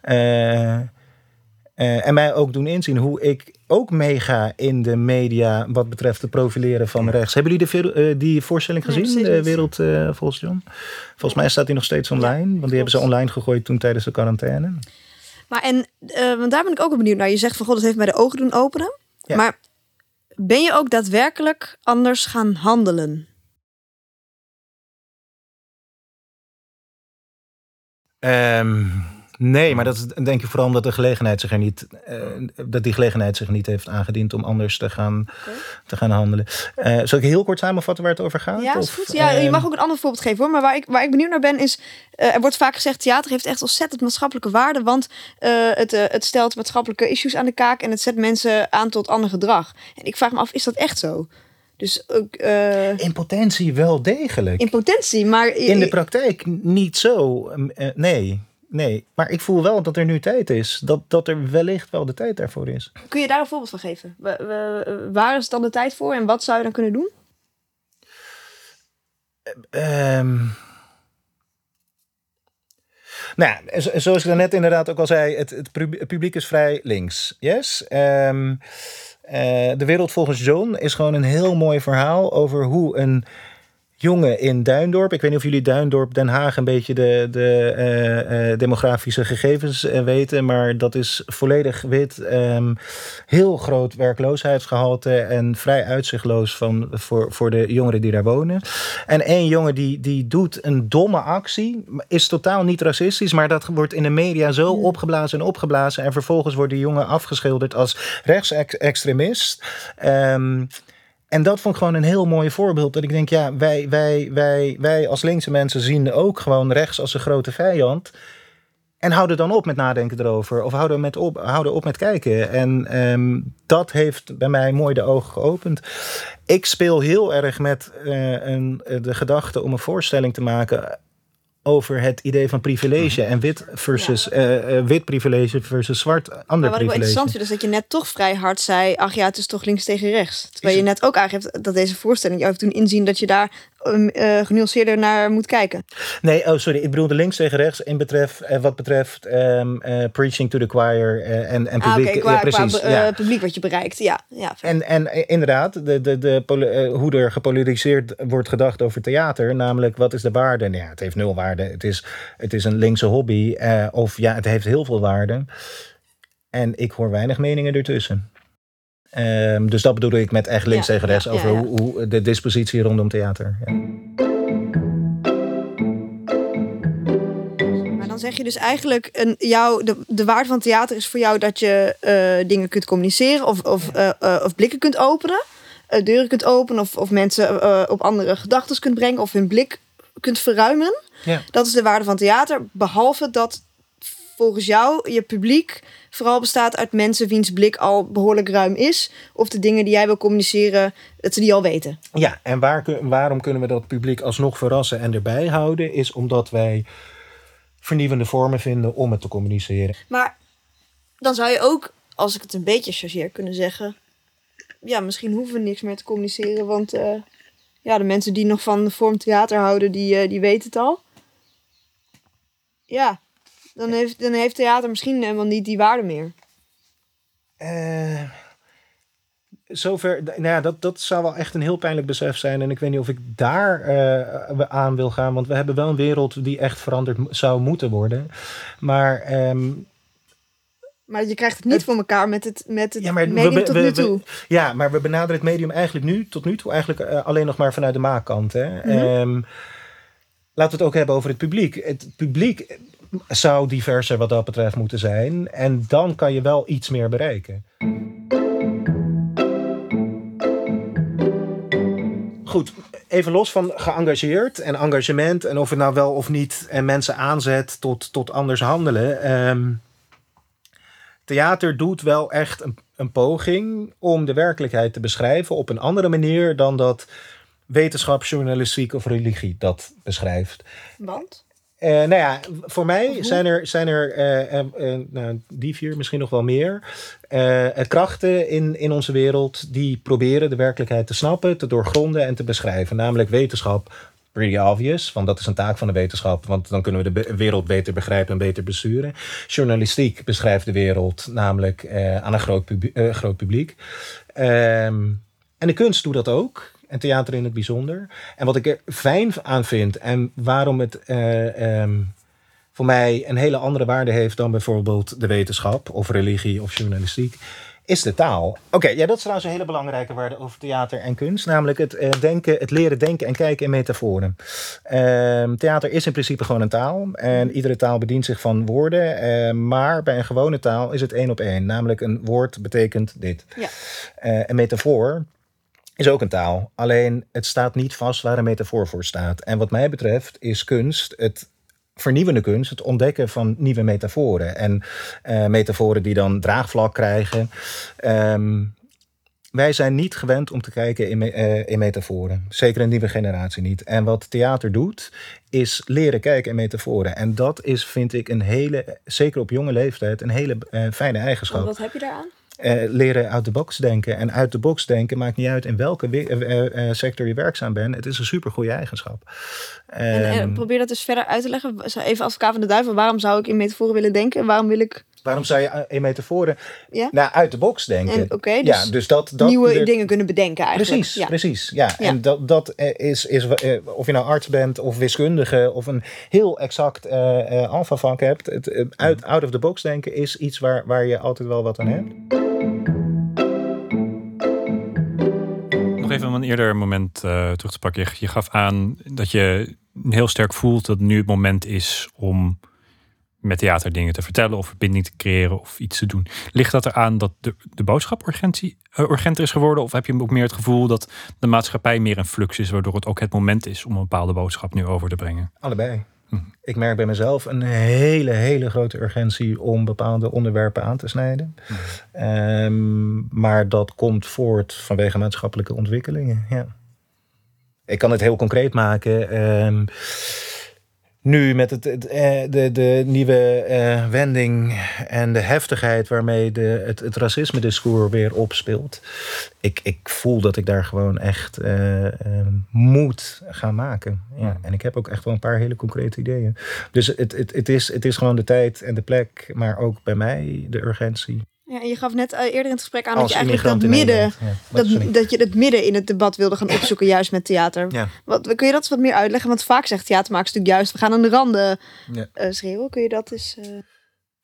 eh, eh, en mij ook doen inzien hoe ik ook meega in de media wat betreft het profileren van rechts. Hebben jullie de, eh, die voorstelling Nee, gezien, steeds de. Wereld volgens John? Volgens mij staat die nog steeds online, want die hebben ze online gegooid toen tijdens de quarantaine. Maar en, want daar ben ik ook benieuwd naar. Je zegt van god, dat heeft mij de ogen doen openen. Ja. Maar ben je ook daadwerkelijk anders gaan handelen? Ehm, nee, maar dat is denk ik vooral omdat de gelegenheid zich er niet, eh, dat die gelegenheid zich niet heeft aangediend om anders te gaan, te gaan handelen. Eh, zal ik heel kort samenvatten waar het over gaat? Ja, is Of, goed. Ja, je ehm, mag ook een ander voorbeeld geven hoor. Maar waar ik, waar ik benieuwd naar ben is... eh, er wordt vaak gezegd, theater heeft echt ontzettend maatschappelijke waarde. Want het, het stelt maatschappelijke issues aan de kaak. En het zet mensen aan tot ander gedrag. En ik vraag me af, is dat echt zo? Dus ook In potentie wel degelijk. in potentie, maar... In de praktijk niet zo. Nee, nee. Maar ik voel wel dat er nu tijd is. Dat, dat er wellicht wel de tijd daarvoor is. Kun je daar een voorbeeld van geven? Wa- wa- Waar is dan de tijd voor en wat zou je dan kunnen doen? Ehm nou ja, zo- zoals ik daarnet inderdaad ook al zei, het, het publiek is vrij links. Yes. Ehm, eh, de wereld volgens John is gewoon een heel mooi verhaal over hoe een jongen in Duindorp. Ik weet niet of jullie Duindorp, Den Haag een beetje de, de eh, eh, demografische gegevens eh, weten. Maar dat is volledig wit. ehm, heel groot werkloosheidsgehalte en vrij uitzichtloos van, voor, voor de jongeren die daar wonen. En één jongen die, die doet een domme actie. Is totaal niet racistisch, maar dat wordt in de media zo opgeblazen en opgeblazen. En vervolgens wordt die jongen afgeschilderd als rechtsextremist. Ehm en dat vond ik gewoon een heel mooi voorbeeld. Dat ik denk, ja, wij, wij, wij, wij als linkse mensen zien ook gewoon rechts als een grote vijand. En houden dan op met nadenken erover. Of houden, met op, houden op met kijken. En ehm, dat heeft bij mij mooi de ogen geopend. Ik speel heel erg met eh, een, de gedachte om een voorstelling te maken over het idee van privilege en wit versus eh, eh, wit privilege versus zwart ander Maar wat ik wel privilege. interessant vind, is dat je net toch vrij hard zei... ach ja, het is toch links tegen rechts. Terwijl Is je net ook aangeeft dat deze voorstelling... jou heeft doen inzien dat je daar eh, genuanceerder naar moet kijken. Nee, oh sorry, ik bedoelde links tegen rechts in betreft, eh, wat betreft ehm, eh, preaching to the choir en, en Ah, publiek. qua, ja, precies. ja. publiek wat je bereikt. Ja, ja. En, en inderdaad, de, de, de, hoe er gepolariseerd wordt gedacht over theater, namelijk wat is de waarde? Nou ja, het heeft nul waarde. Het is, het is een linkse hobby. of ja, het heeft heel veel waarde. En ik hoor weinig meningen ertussen. Ehm, dus dat bedoelde ik met echt links Ja, tegen rechts ja, over ja. Hoe, hoe de dispositie rondom theater. Ja. Maar dan zeg je dus eigenlijk, een, jou, de, de waarde van theater is voor jou dat je eh, dingen kunt communiceren of, of, eh, eh, of blikken kunt openen, deuren kunt openen of, of mensen op andere gedachten kunt brengen of hun blik kunt verruimen. Ja. Dat is de waarde van theater, behalve dat volgens jou je publiek vooral bestaat uit mensen wiens blik al behoorlijk ruim is of de dingen die jij wil communiceren, dat ze die al weten. Ja, en waar, waarom kunnen we dat publiek alsnog verrassen en erbij houden? Is omdat wij vernieuwende vormen vinden om het te communiceren. Maar dan zou je ook, als ik het een beetje chargeer, kunnen zeggen... Ja, misschien hoeven we niks meer te communiceren. Want eh, ja, de mensen die nog van de vorm theater houden, die, eh, die weten het al. Ja, Dan heeft, dan heeft theater misschien helemaal niet die waarde meer. Eh, zover, nou ja, dat, dat zou wel echt een heel pijnlijk besef zijn. En ik weet niet of ik daar eh, aan wil gaan. Want we hebben wel een wereld die echt veranderd zou moeten worden. Maar ehm, Maar je krijgt het niet Het- voor elkaar met het, met het Ja, maar we- medium we- tot we- nu we- toe. Ja, maar we benaderen het medium eigenlijk nu, tot nu toe, eigenlijk eh, alleen nog maar vanuit de maakkant. Hè? Mhm. Ehm, laten we het ook hebben over het publiek. Het publiek zou diverser wat dat betreft moeten zijn. En dan kan je wel iets meer bereiken. Goed, even los van geëngageerd en engagement en of het nou wel of niet en mensen aanzet tot, tot anders handelen. Ehm, theater doet wel echt een, een poging om de werkelijkheid te beschrijven op een andere manier dan dat wetenschap, journalistiek of religie dat beschrijft. Want? Eh, nou ja, voor mij zijn er, zijn er eh, eh, nou, die vier, misschien nog wel meer, krachten in, in onze wereld die proberen de werkelijkheid te snappen, te doorgronden en te beschrijven. Namelijk wetenschap, pretty obvious, want dat is een taak van de wetenschap, want dan kunnen we de be- wereld beter begrijpen en beter besturen. Journalistiek beschrijft de wereld namelijk aan een groot, publiek groot publiek. Ehm, en de kunst doet dat ook. En theater in het bijzonder. En wat ik er fijn aan vind en waarom het eh, ehm, voor mij een hele andere waarde heeft dan bijvoorbeeld de wetenschap of religie of journalistiek, is de taal. Oké, ja, dat is trouwens een hele belangrijke waarde over theater en kunst. Namelijk het, eh, denken, het leren denken en kijken in metaforen. Ehm, theater is in principe gewoon een taal. En iedere taal bedient zich van woorden. eh, maar bij een gewone taal is het één op één. Namelijk een woord betekent dit. Ja. Een metafoor is ook een taal. Alleen het staat niet vast waar een metafoor voor staat. En wat mij betreft is kunst het vernieuwende kunst, het ontdekken van nieuwe metaforen. En eh, metaforen die dan draagvlak krijgen. Ehm, wij zijn niet gewend om te kijken in, eh, in metaforen. Zeker een nieuwe generatie niet. En wat theater doet, is leren kijken in metaforen. En dat is, vind ik, een hele, zeker op jonge leeftijd, een hele eh, fijne eigenschap Wat heb je daaraan? Eh, leren uit de box denken. En uit de box denken maakt niet uit in welke we- eh, eh, sector je werkzaam bent. Het is een super goede eigenschap. En, Ehm, probeer dat dus verder uit te leggen. Even als elkaar van de duivel. Waarom zou ik in metaforen willen denken? Waarom wil ik... waarom zou je in metaforen Ja? nou, uit de box denken? En, Oké, dus, ja, dus dat, dat nieuwe er- dingen kunnen bedenken eigenlijk. Precies, Ja. precies. Ja. Ja. En dat, dat is, is of je nou arts bent of wiskundige of een heel exact eh alfavak hebt. Het, uit, out of the box denken is iets waar, waar je altijd wel wat aan hebt. Even om een eerder moment eh, terug te pakken. Je, gaf aan dat je heel sterk voelt dat nu het moment is om met theater dingen te vertellen of verbinding te creëren of iets te doen. Ligt dat eraan dat de, de boodschap urgentie, eh, urgenter is geworden? Of heb je ook meer het gevoel dat de maatschappij meer in flux is, waardoor het ook het moment is om een bepaalde boodschap nu over te brengen? Allebei. Ik merk bij mezelf een hele, hele grote urgentie om bepaalde onderwerpen aan te snijden. Ehm, maar dat komt voort vanwege maatschappelijke ontwikkelingen. Ja. Ik kan het heel concreet maken. Ehm, nu met het, het, eh, de, de nieuwe eh, wending en de heftigheid waarmee de, het, het racisme-discours weer opspeelt. Ik, ik voel dat ik daar gewoon echt eh, eh, moet gaan maken. Ja, en ik heb ook echt wel een paar hele concrete ideeën. Dus het, het, het, is, het is gewoon de tijd en de plek, maar ook bij mij de urgentie. En je gaf net eh, eerder in het gesprek aan dat je eigenlijk dat midden... Ja, sorry. Dat, dat je het midden in het debat wilde gaan opzoeken, juist met theater. Ja. Wat, kun je dat eens wat meer uitleggen? Want vaak zegt theatermakers natuurlijk juist, we gaan aan de randen Ja. eh, schreeuwen. Kun je dat eens... eh,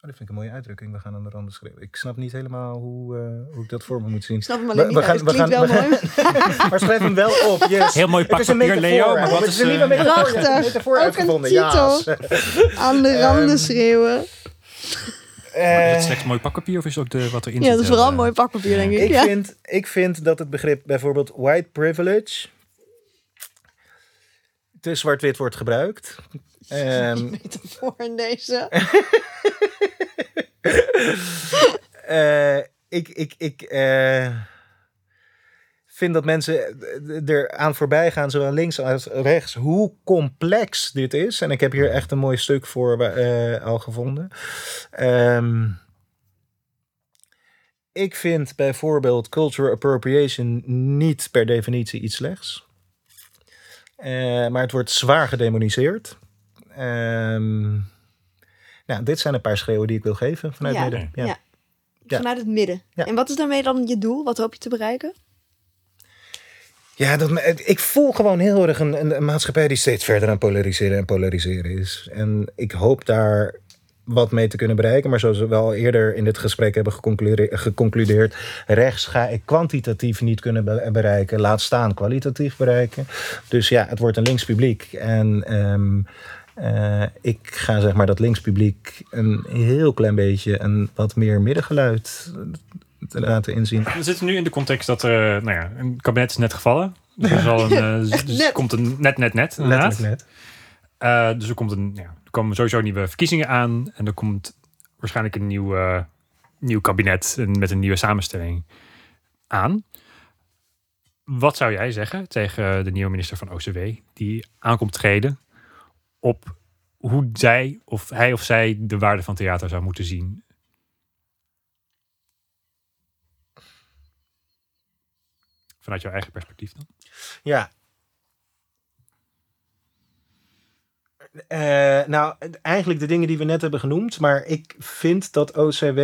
Oh, dat vind ik een mooie uitdrukking. We gaan aan de randen schreeuwen. Ik snap niet helemaal hoe, eh, hoe ik dat voor me moet zien. Ik snap hem alleen We- niet we uit. gaan- Het we klinkt gaan- wel we mooi. [LAUGHS] maar schrijf hem wel op. Yes. Heel mooi pak papier. Leo. Maar wat Het is, een nieuwe metafoor. Prachtig. Metafoor Ook een titel. Ja. Aan de randen Ehm, schreeuwen. Is Eh, het slechts mooi pakpapier of is het ook de, wat erin Ja, zit? dat is vooral eh, mooi pakpapier, denk ik. ik, ja. vind, ik vind dat het begrip bijvoorbeeld white privilege te zwart-wit wordt gebruikt. [LAUGHS] Ehm, [LAUGHS] Metafoor in deze. [LAUGHS] eh, ik ik, ik eh, vind dat mensen er aan voorbij gaan, zowel links als rechts, hoe complex dit is. En ik heb hier echt een mooi stuk voor eh, al gevonden. Ehm, ik vind bijvoorbeeld cultural appropriation niet per definitie iets slechts. Eh, maar het wordt zwaar gedemoniseerd. Ehm, Nou, dit zijn een paar schreeuwen die ik wil geven vanuit Ja, midden. Ja. ja. Ja. Vanuit het midden. Ja. En wat is daarmee dan je doel? Wat hoop je te bereiken? Ja, dat, ik voel gewoon heel erg een, een, maatschappij die steeds verder aan polariseren en polariseren is. En ik hoop daar wat mee te kunnen bereiken. Maar zoals we wel eerder in dit gesprek hebben geconcludeerd, rechts ga ik kwantitatief niet kunnen be- bereiken. Laat staan kwalitatief bereiken. Dus ja, het wordt een links publiek. En ehm, eh, ik ga zeg maar dat links publiek een heel klein beetje een wat meer middengeluid te laten inzien. We zitten nu in de context dat er, nou ja, een kabinet is net gevallen. Dus er, zal een, [LAUGHS] eh, dus net. er komt een net, net, net. inderdaad. Letterlijk net. Eh, dus er, komt een, ja, er komen sowieso nieuwe verkiezingen aan. En er komt waarschijnlijk een nieuw, eh, nieuw kabinet met een nieuwe samenstelling aan. Wat zou jij zeggen tegen de nieuwe minister van OCW die aankomt treden op hoe zij of hij of zij de waarde van theater zou moeten zien? Vanuit jouw eigen perspectief dan? Ja. Eh, nou, eigenlijk de dingen die we net hebben genoemd, maar ik vind dat OCW.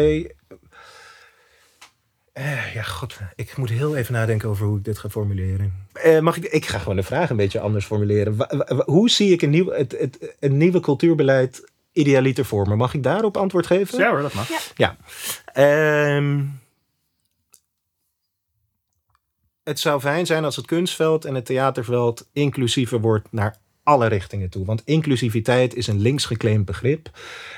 Eh, ja, god, ik moet heel even nadenken over hoe ik dit ga formuleren. Eh, mag ik? Ik ga gewoon de vraag een beetje anders formuleren. Wa- wa- wa- hoe zie ik een, nieuw, het, het, een nieuwe cultuurbeleid idealiter voor me? Mag ik daarop antwoord geven? Ja hoor, dat mag. Ja. Ehm, het zou fijn zijn als het kunstveld en het theaterveld inclusiever wordt naar alle richtingen toe. Want inclusiviteit is een links geclaimd begrip.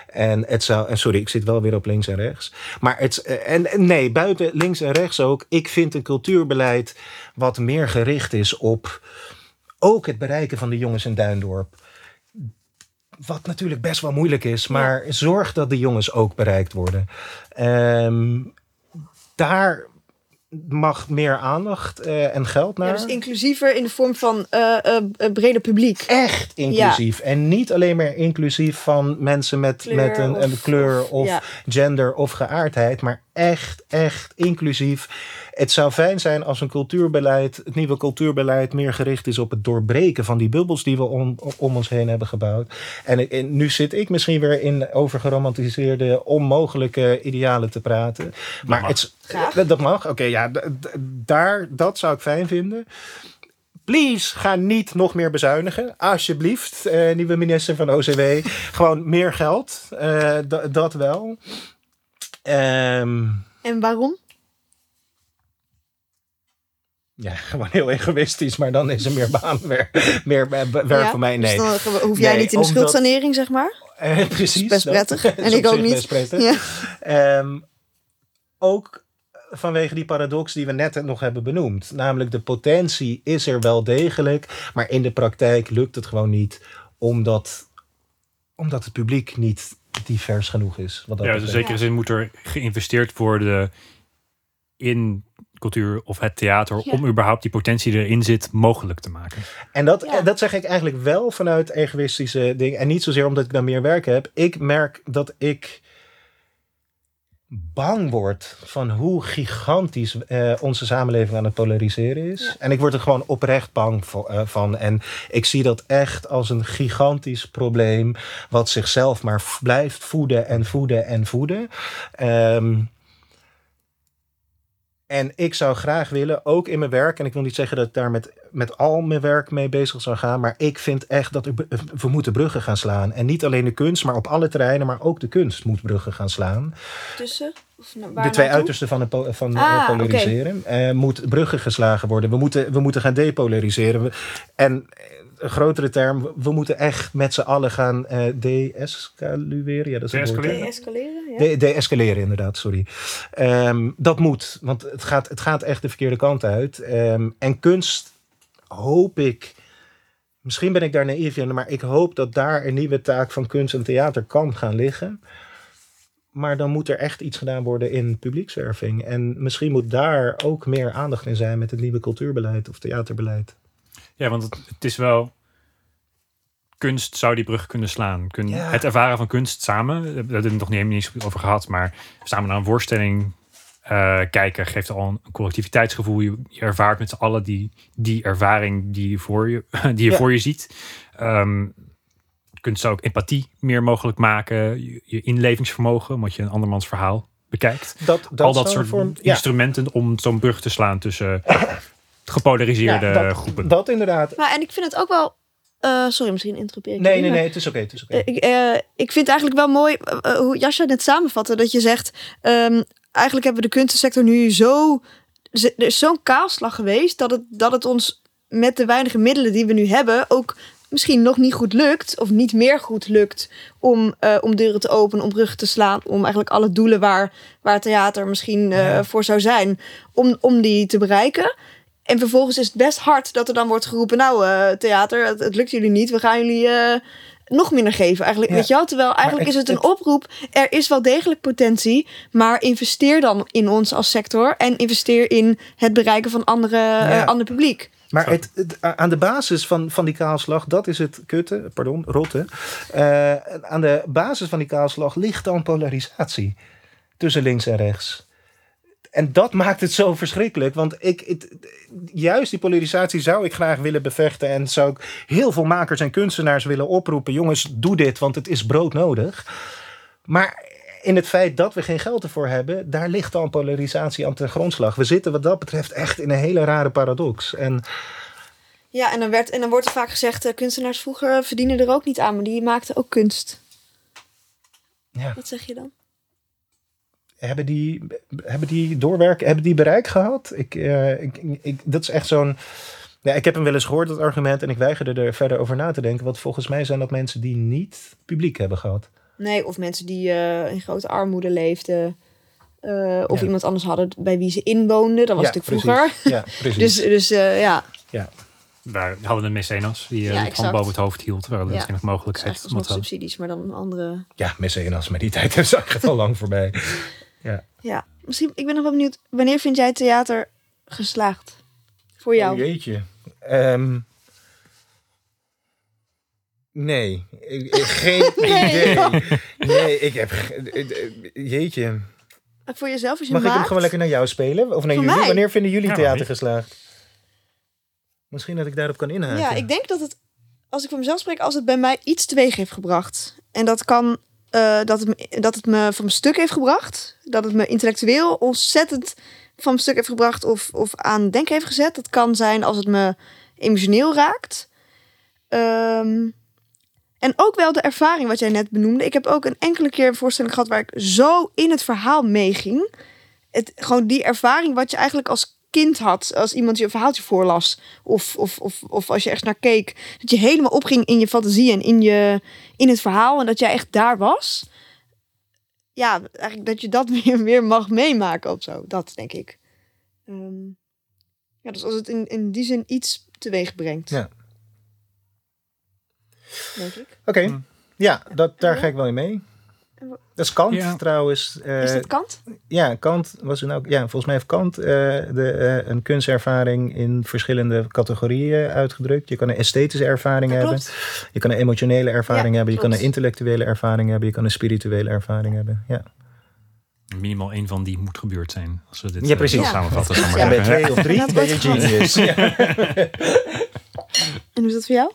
En het zou. En sorry, ik zit wel weer op links en rechts. Maar het. eh, En, en nee, buiten links en rechts ook. Ik vind een cultuurbeleid wat meer gericht is op. Ook het bereiken van de jongens in Duindorp. Wat natuurlijk best wel moeilijk is, maar zorg dat de jongens ook bereikt worden. Ehm, daar mag meer aandacht eh, en geld naar. Ja, dus inclusiever in de vorm van eh, eh, breder publiek. Echt inclusief. En niet alleen maar inclusief van mensen met, Kleur met een, een kleur of- of ja. gender of geaardheid. Maar echt, echt inclusief. Het zou fijn zijn als een cultuurbeleid, het nieuwe cultuurbeleid, meer gericht is op het doorbreken van die bubbels die we om, om ons heen hebben gebouwd. En, en nu zit ik misschien weer in overgeromantiseerde, onmogelijke idealen te praten. Maar mag. het, Graag. dat, dat mag. Oké, ja, daar, dat zou ik fijn vinden. Please, ga niet nog meer bezuinigen. Alsjeblieft, eh, nieuwe minister van OCW. Gewoon meer geld. Eh, dat wel. Ehm, En waarom? Ja, [LAUGHS] gewoon heel egoïstisch. Maar dan is er meer baanwerk meer, werk Ja, voor mij. Nee, Dus dan hoef jij Nee, niet in de omdat- schuldsanering, zeg maar. Eh, [LAUGHS] precies. best dat. prettig. Dat [LAUGHS] En is ik ook niet. best prettig. Ja. Ehm, ook vanwege die paradox die we net nog hebben benoemd. Namelijk de potentie is er wel degelijk, maar in de praktijk lukt het gewoon niet, omdat, omdat het publiek niet divers genoeg is. Wat dat Ja, dus in zekere zin moet er geïnvesteerd worden in cultuur of het theater Ja. om überhaupt die potentie die erin zit mogelijk te maken. En dat, Ja. dat zeg ik eigenlijk wel vanuit egoïstische dingen. En niet zozeer omdat ik dan meer werk heb. Ik merk dat ik bang word van hoe gigantisch eh, onze samenleving aan het polariseren is. Ja. En ik word er gewoon oprecht bang vo- eh, van. En ik zie dat echt als een gigantisch probleem... wat zichzelf maar blijft voeden en voeden en voeden. Ehm, en ik zou graag willen, ook in mijn werk, en ik wil niet zeggen dat ik daar met, met al mijn werk mee bezig zou gaan, maar ik vind echt dat we moeten bruggen gaan slaan. En niet alleen de kunst, maar op alle terreinen, maar ook de kunst moet bruggen gaan slaan. Tussen? Of waar de twee naartoe? uitersten van, po- van Ah, polariseren. Eh, moet bruggen geslagen worden. We moeten, we moeten gaan depolariseren. En een grotere term, we- moeten echt met z'n allen gaan eh de-escalueren. Ja, dat is? De-escaleren? De-escaleren, ja. De, de-escaleren, inderdaad, sorry. Ehm, dat moet, want het gaat, het gaat echt de verkeerde kant uit. Ehm, en kunst hoop ik, misschien ben ik daar naïef in, maar ik hoop dat daar een nieuwe taak van kunst en theater kan gaan liggen. Maar dan moet er echt iets gedaan worden in publiekswerving. En misschien moet daar ook meer aandacht in zijn met het nieuwe cultuurbeleid of theaterbeleid. Ja, want het, het is wel. Kunst zou die brug kunnen slaan. Kun, Ja. Het ervaren van kunst samen, daar hebben we het nog niet eens over gehad, maar samen naar een voorstelling eh, kijken geeft al een collectiviteitsgevoel. Je, je ervaart met z'n allen die, die ervaring die je voor je, [LAUGHS] die je, Ja. voor je ziet. Ehm, kunst zou ook empathie meer mogelijk maken. Je, je inlevingsvermogen, omdat je een andermans verhaal bekijkt. Dat, dat Al dat soort vorm- ja, instrumenten om zo'n brug te slaan tussen gepolariseerde ja, dat, groepen. dat inderdaad. Maar en ik vind het ook wel. eh, sorry, misschien interrupeer ik Nee, je, nee, maar- nee, het is oké. het is oké. Eh, Ik, eh, ik vind het eigenlijk wel mooi hoe Jascha net samenvatte. Dat je zegt, ehm, eigenlijk hebben we de kunstensector nu zo... Er is zo'n kaalslag geweest dat het, dat het ons met de weinige middelen die we nu hebben... ook misschien nog niet goed lukt, of niet meer goed lukt... om, eh, om deuren te openen, om bruggen te slaan... om eigenlijk alle doelen waar, waar theater misschien eh, Ja. voor zou zijn... Om, om die te bereiken... En vervolgens is het best hard dat er dan wordt geroepen... nou, eh, theater, het, het lukt jullie niet. We gaan jullie eh, nog minder geven. Eigenlijk, Ja. weet je wel? Terwijl eigenlijk het- is het een oproep. Er is wel degelijk potentie. Maar investeer dan in ons als sector. En investeer in het bereiken van andere, Ja. eh, ander publiek. Maar het, het- aan de basis van, van die kaalslag, dat is het kutte, pardon, rotte. Eh, aan de basis van die kaalslag ligt dan polarisatie tussen links en rechts. En dat maakt het zo verschrikkelijk. Want ik, het, juist die polarisatie zou ik graag willen bevechten. En zou ik heel veel makers en kunstenaars willen oproepen. Jongens, doe dit, want het is broodnodig. Maar in het feit dat we geen geld ervoor hebben, daar ligt al een polarisatie aan ten grondslag. We zitten wat dat betreft echt in een hele rare paradox. En Ja, en dan, werd, en dan wordt er vaak gezegd... eh, kunstenaars vroeger verdienen er ook niet aan. Maar die maakten ook kunst. ja, Wat zeg je dan? Hebben die, hebben die doorwerken, hebben die bereik gehad? Ik, eh, ik, ik, dat is echt zo'n. Ja, ik heb hem wel eens gehoord, dat argument, en ik weigerde er verder over na te denken. Want volgens mij zijn dat mensen die niet publiek hebben gehad. Nee, of mensen die eh, in grote armoede leefden. eh, of Ja. iemand anders hadden bij wie ze inwoonden. Dat was Ja, natuurlijk precies. vroeger. Ja, precies. [LAUGHS] Dus, dus eh, ja, Daar hadden we een mecenas die Ja, de hand boven het hoofd hield. Waar dat Ja. misschien nog mogelijkheid eigenlijk het subsidies, maar dan een andere... Ja, mecenas, maar die tijd [LAUGHS] is echt al lang voorbij. Ja, misschien, ik ben nog wel benieuwd. Wanneer vind jij theater geslaagd? Voor jou? Oh, jeetje. Ehm, nee, Ik- ik- geen [LAUGHS] Nee. idee. Nee, ik heb. Jeetje. voor jezelf als je Mag ik hem gewoon lekker naar jou spelen? Of naar Voor jullie? mij? Wanneer vinden jullie Ja, theater geslaagd? Misschien dat ik daarop kan inhaken. Ja, ik denk dat het, als ik voor mezelf spreek, als het bij mij iets teweeg heeft gebracht. En dat kan, eh, dat, het me, dat het me van stuk heeft gebracht. Dat het me intellectueel ontzettend van mijn stuk heeft gebracht of, of aan denken heeft gezet. Dat kan zijn als het me emotioneel raakt. Ehm, en ook wel de ervaring wat jij net benoemde. Ik heb ook een enkele keer een voorstelling gehad waar ik zo in het verhaal meeging. Het, gewoon die ervaring wat je eigenlijk als kind had. Als iemand je een verhaaltje voorlas. Of, of, of, of als je echt naar keek. Dat je helemaal opging in je fantasie en in, je, in het verhaal. En dat jij echt daar was. Ja, eigenlijk dat je dat [LAUGHS] weer, weer mag meemaken of zo. Dat denk ik. Ehm, ja, dus als het in, in die zin iets teweeg brengt. Ja. Denk ik. Oké, Hm. ja, dat, daar ga ik wel in mee. Dat is Kant Ja. trouwens. eh, Is dat Kant? Ja, Kant was een ook. Ja, volgens mij heeft Kant eh, de, eh, een kunstervaring in verschillende categorieën uitgedrukt. Je kan een esthetische ervaring Dat hebben. klopt. Je kan een emotionele ervaring Ja, hebben. Je kan een intellectuele ervaring hebben. Je kan een spirituele ervaring hebben. Ja, Minimaal één van die moet gebeurd zijn. Als we dit Ja, precies. zo samenvatten. en bij twee of drie Dat ben je genius. Ja. En hoe is dat voor jou?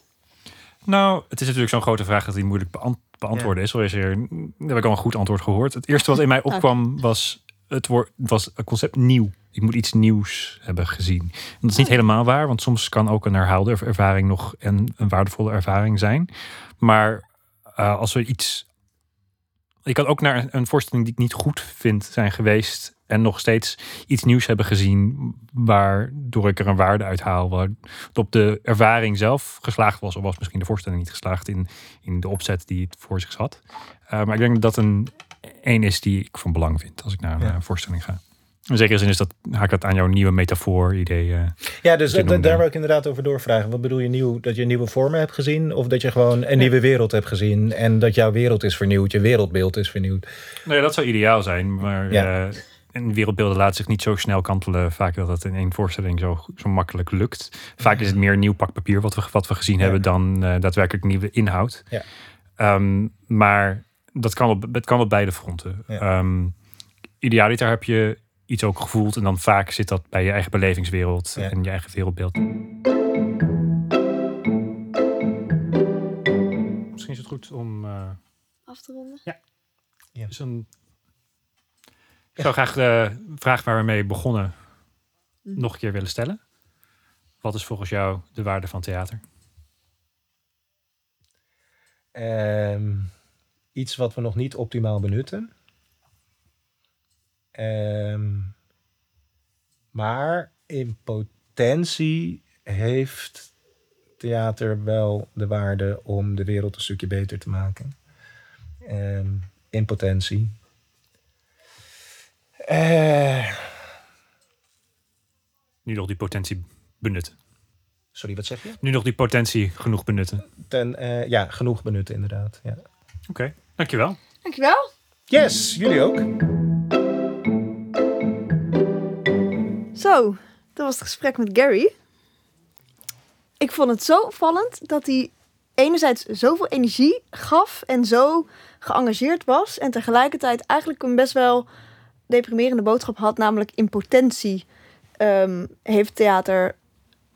Nou, het is natuurlijk zo'n grote vraag dat die moeilijk beant- beantwoorden is. Al is er, daar heb ik al een goed antwoord gehoord. Het eerste wat in mij [LAUGHS] opkwam was het woord, was een concept nieuw. Ik moet iets nieuws hebben gezien. En dat is niet helemaal waar, want soms kan ook een herhaalde ervaring nog een, een waardevolle ervaring zijn. Maar eh, als we iets. Je kan ook naar een voorstelling die ik niet goed vind zijn geweest. En nog steeds iets nieuws hebben gezien. Waardoor ik er een waarde uit haal. Waar op de ervaring zelf geslaagd was. Of was misschien de voorstelling niet geslaagd in, in de opzet die het voor zich had. Eh, maar ik denk dat dat een één is die ik van belang vind als ik naar een Ja. voorstelling ga. In zekere zin is dat, haak dat aan jouw nieuwe metafoor-idee. eh. Ja, dus dat- daar wil ik inderdaad over doorvragen. Wat bedoel je nieuw? Dat je nieuwe vormen hebt gezien? Of dat je gewoon een nieuwe wereld hebt gezien? En dat jouw wereld is vernieuwd, je wereldbeeld is vernieuwd? Nou ja, dat zou ideaal zijn. Maar Ja. eh, en wereldbeelden laten zich niet zo snel kantelen. Vaak dat het in één voorstelling zo, zo makkelijk lukt. Vaak is het meer nieuw pak papier wat we, wat we gezien Ja. hebben dan eh, daadwerkelijk nieuwe inhoud. Ja. Ehm, maar dat kan, op, het kan op beide fronten. Ja. Ehm, idealiter heb je iets ook gevoeld. En dan vaak zit dat bij je eigen belevingswereld Ja. en je eigen wereldbeeld. Misschien is het goed om... eh, Af te ronden. dus een... Ik zou graag de vraag waar we mee begonnen nog een keer willen stellen. Wat is volgens jou de waarde van theater? Ehm, iets wat we nog niet optimaal benutten. Ehm, maar in potentie heeft theater wel de waarde om de wereld een stukje beter te maken. Ehm, in potentie. Eh, Nu nog die potentie benutten. sorry, wat zeg je? Nu nog die potentie genoeg benutten. Ten, eh, ja, genoeg benutten inderdaad. Ja. Oké, dankjewel. Dankjewel. Yes, jullie ook. Zo, dat was het gesprek met Gary. Ik vond het zo opvallend dat hij enerzijds zoveel energie gaf en zo geëngageerd was. En tegelijkertijd eigenlijk een best wel deprimerende boodschap had. Namelijk in potentie ehm, heeft theater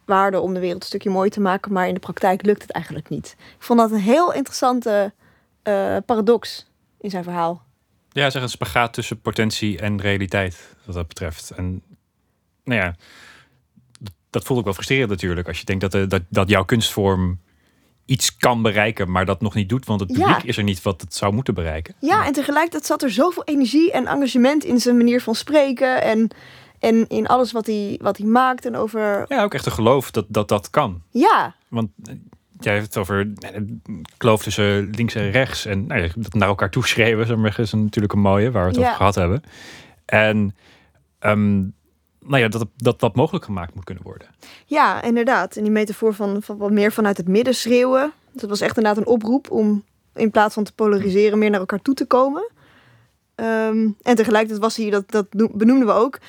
waarde om de wereld een stukje mooi te maken. Maar in de praktijk lukt het eigenlijk niet. Ik vond dat een heel interessante eh, paradox in zijn verhaal. Ja, zeg een spagaat tussen potentie en realiteit, wat dat betreft. En nou ja, dat, voelt ook wel frustrerend natuurlijk. Als je denkt dat, de, dat, dat jouw kunstvorm iets kan bereiken, maar dat nog niet doet. Want het Ja. publiek is er niet wat het zou moeten bereiken. Ja, en tegelijkertijd zat er zoveel energie en engagement in zijn manier van spreken. En, en in alles wat hij, wat hij maakt. En over. Ja, ook echt een geloof dat dat, dat kan. Ja, Want eh, jij hebt het over eh, kloof tussen links en rechts. En nou dat naar elkaar toeschreeuwen, is natuurlijk een mooie, waar we het Ja. over gehad hebben. En ehm, nou ja, dat, dat wat mogelijk gemaakt moet kunnen worden. ja, inderdaad. En die metafoor van, van wat meer vanuit het midden schreeuwen. Dat was echt inderdaad een oproep om in plaats van te polariseren meer naar elkaar toe te komen. Ehm, en tegelijkertijd was hij, dat, dat noem- benoemden we ook,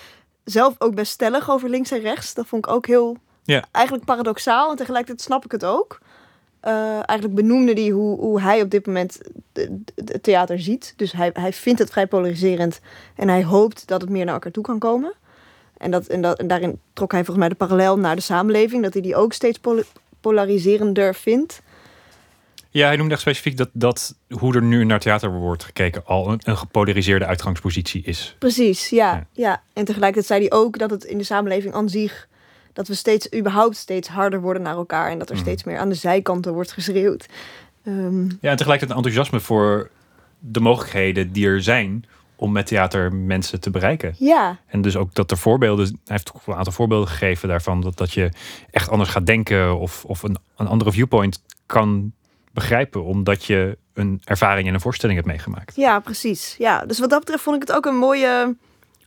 zelf ook best stellig over links en rechts. Dat vond ik ook heel, Ja. eigenlijk paradoxaal. En tegelijkertijd snap ik het ook. Eh, eigenlijk benoemde hij hoe, hoe hij op dit moment het theater ziet. Dus hij, hij vindt het vrij polariserend. En hij hoopt dat het meer naar elkaar toe kan komen. En, dat, en, dat, en daarin trok hij volgens mij de parallel naar de samenleving. Dat hij die ook steeds pol- polariserender vindt. Ja, hij noemde echt specifiek dat, dat hoe er nu naar theater wordt gekeken al een, een gepolariseerde uitgangspositie is. Precies, ja, Ja. ja. En tegelijkertijd zei hij ook dat het in de samenleving aan zich... dat we steeds, überhaupt steeds harder worden naar elkaar... en dat er Mhm. steeds meer aan de zijkanten wordt geschreeuwd. Ehm, Ja, en tegelijkertijd een enthousiasme voor de mogelijkheden die er zijn om met theater mensen te bereiken. ja, En dus ook dat er voorbeelden, hij heeft ook een aantal voorbeelden gegeven daarvan, dat, dat je echt anders gaat denken of, of een, een andere viewpoint kan begrijpen, omdat je een ervaring in een voorstelling hebt meegemaakt. ja, precies. Ja, dus wat dat betreft vond ik het ook een mooie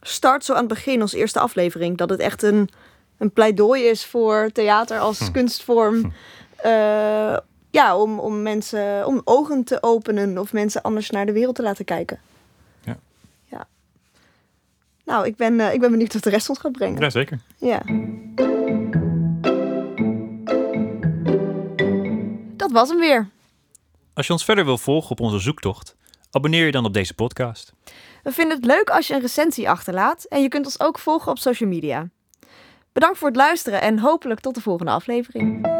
start zo aan het begin... als eerste aflevering. Dat het echt een, een pleidooi is voor theater als Hm. kunstvorm... Hm. Eh, ja, om, om mensen om ogen te openen of mensen anders naar de wereld te laten kijken. Nou, ik ben, eh, ik ben benieuwd wat de rest ons gaat brengen. Ja, zeker. Ja. Dat was hem weer. Als je ons verder wil volgen op onze zoektocht, abonneer je dan op deze podcast. We vinden het leuk als je een recensie achterlaat en je kunt ons ook volgen op social media. Bedankt voor het luisteren en hopelijk tot de volgende aflevering.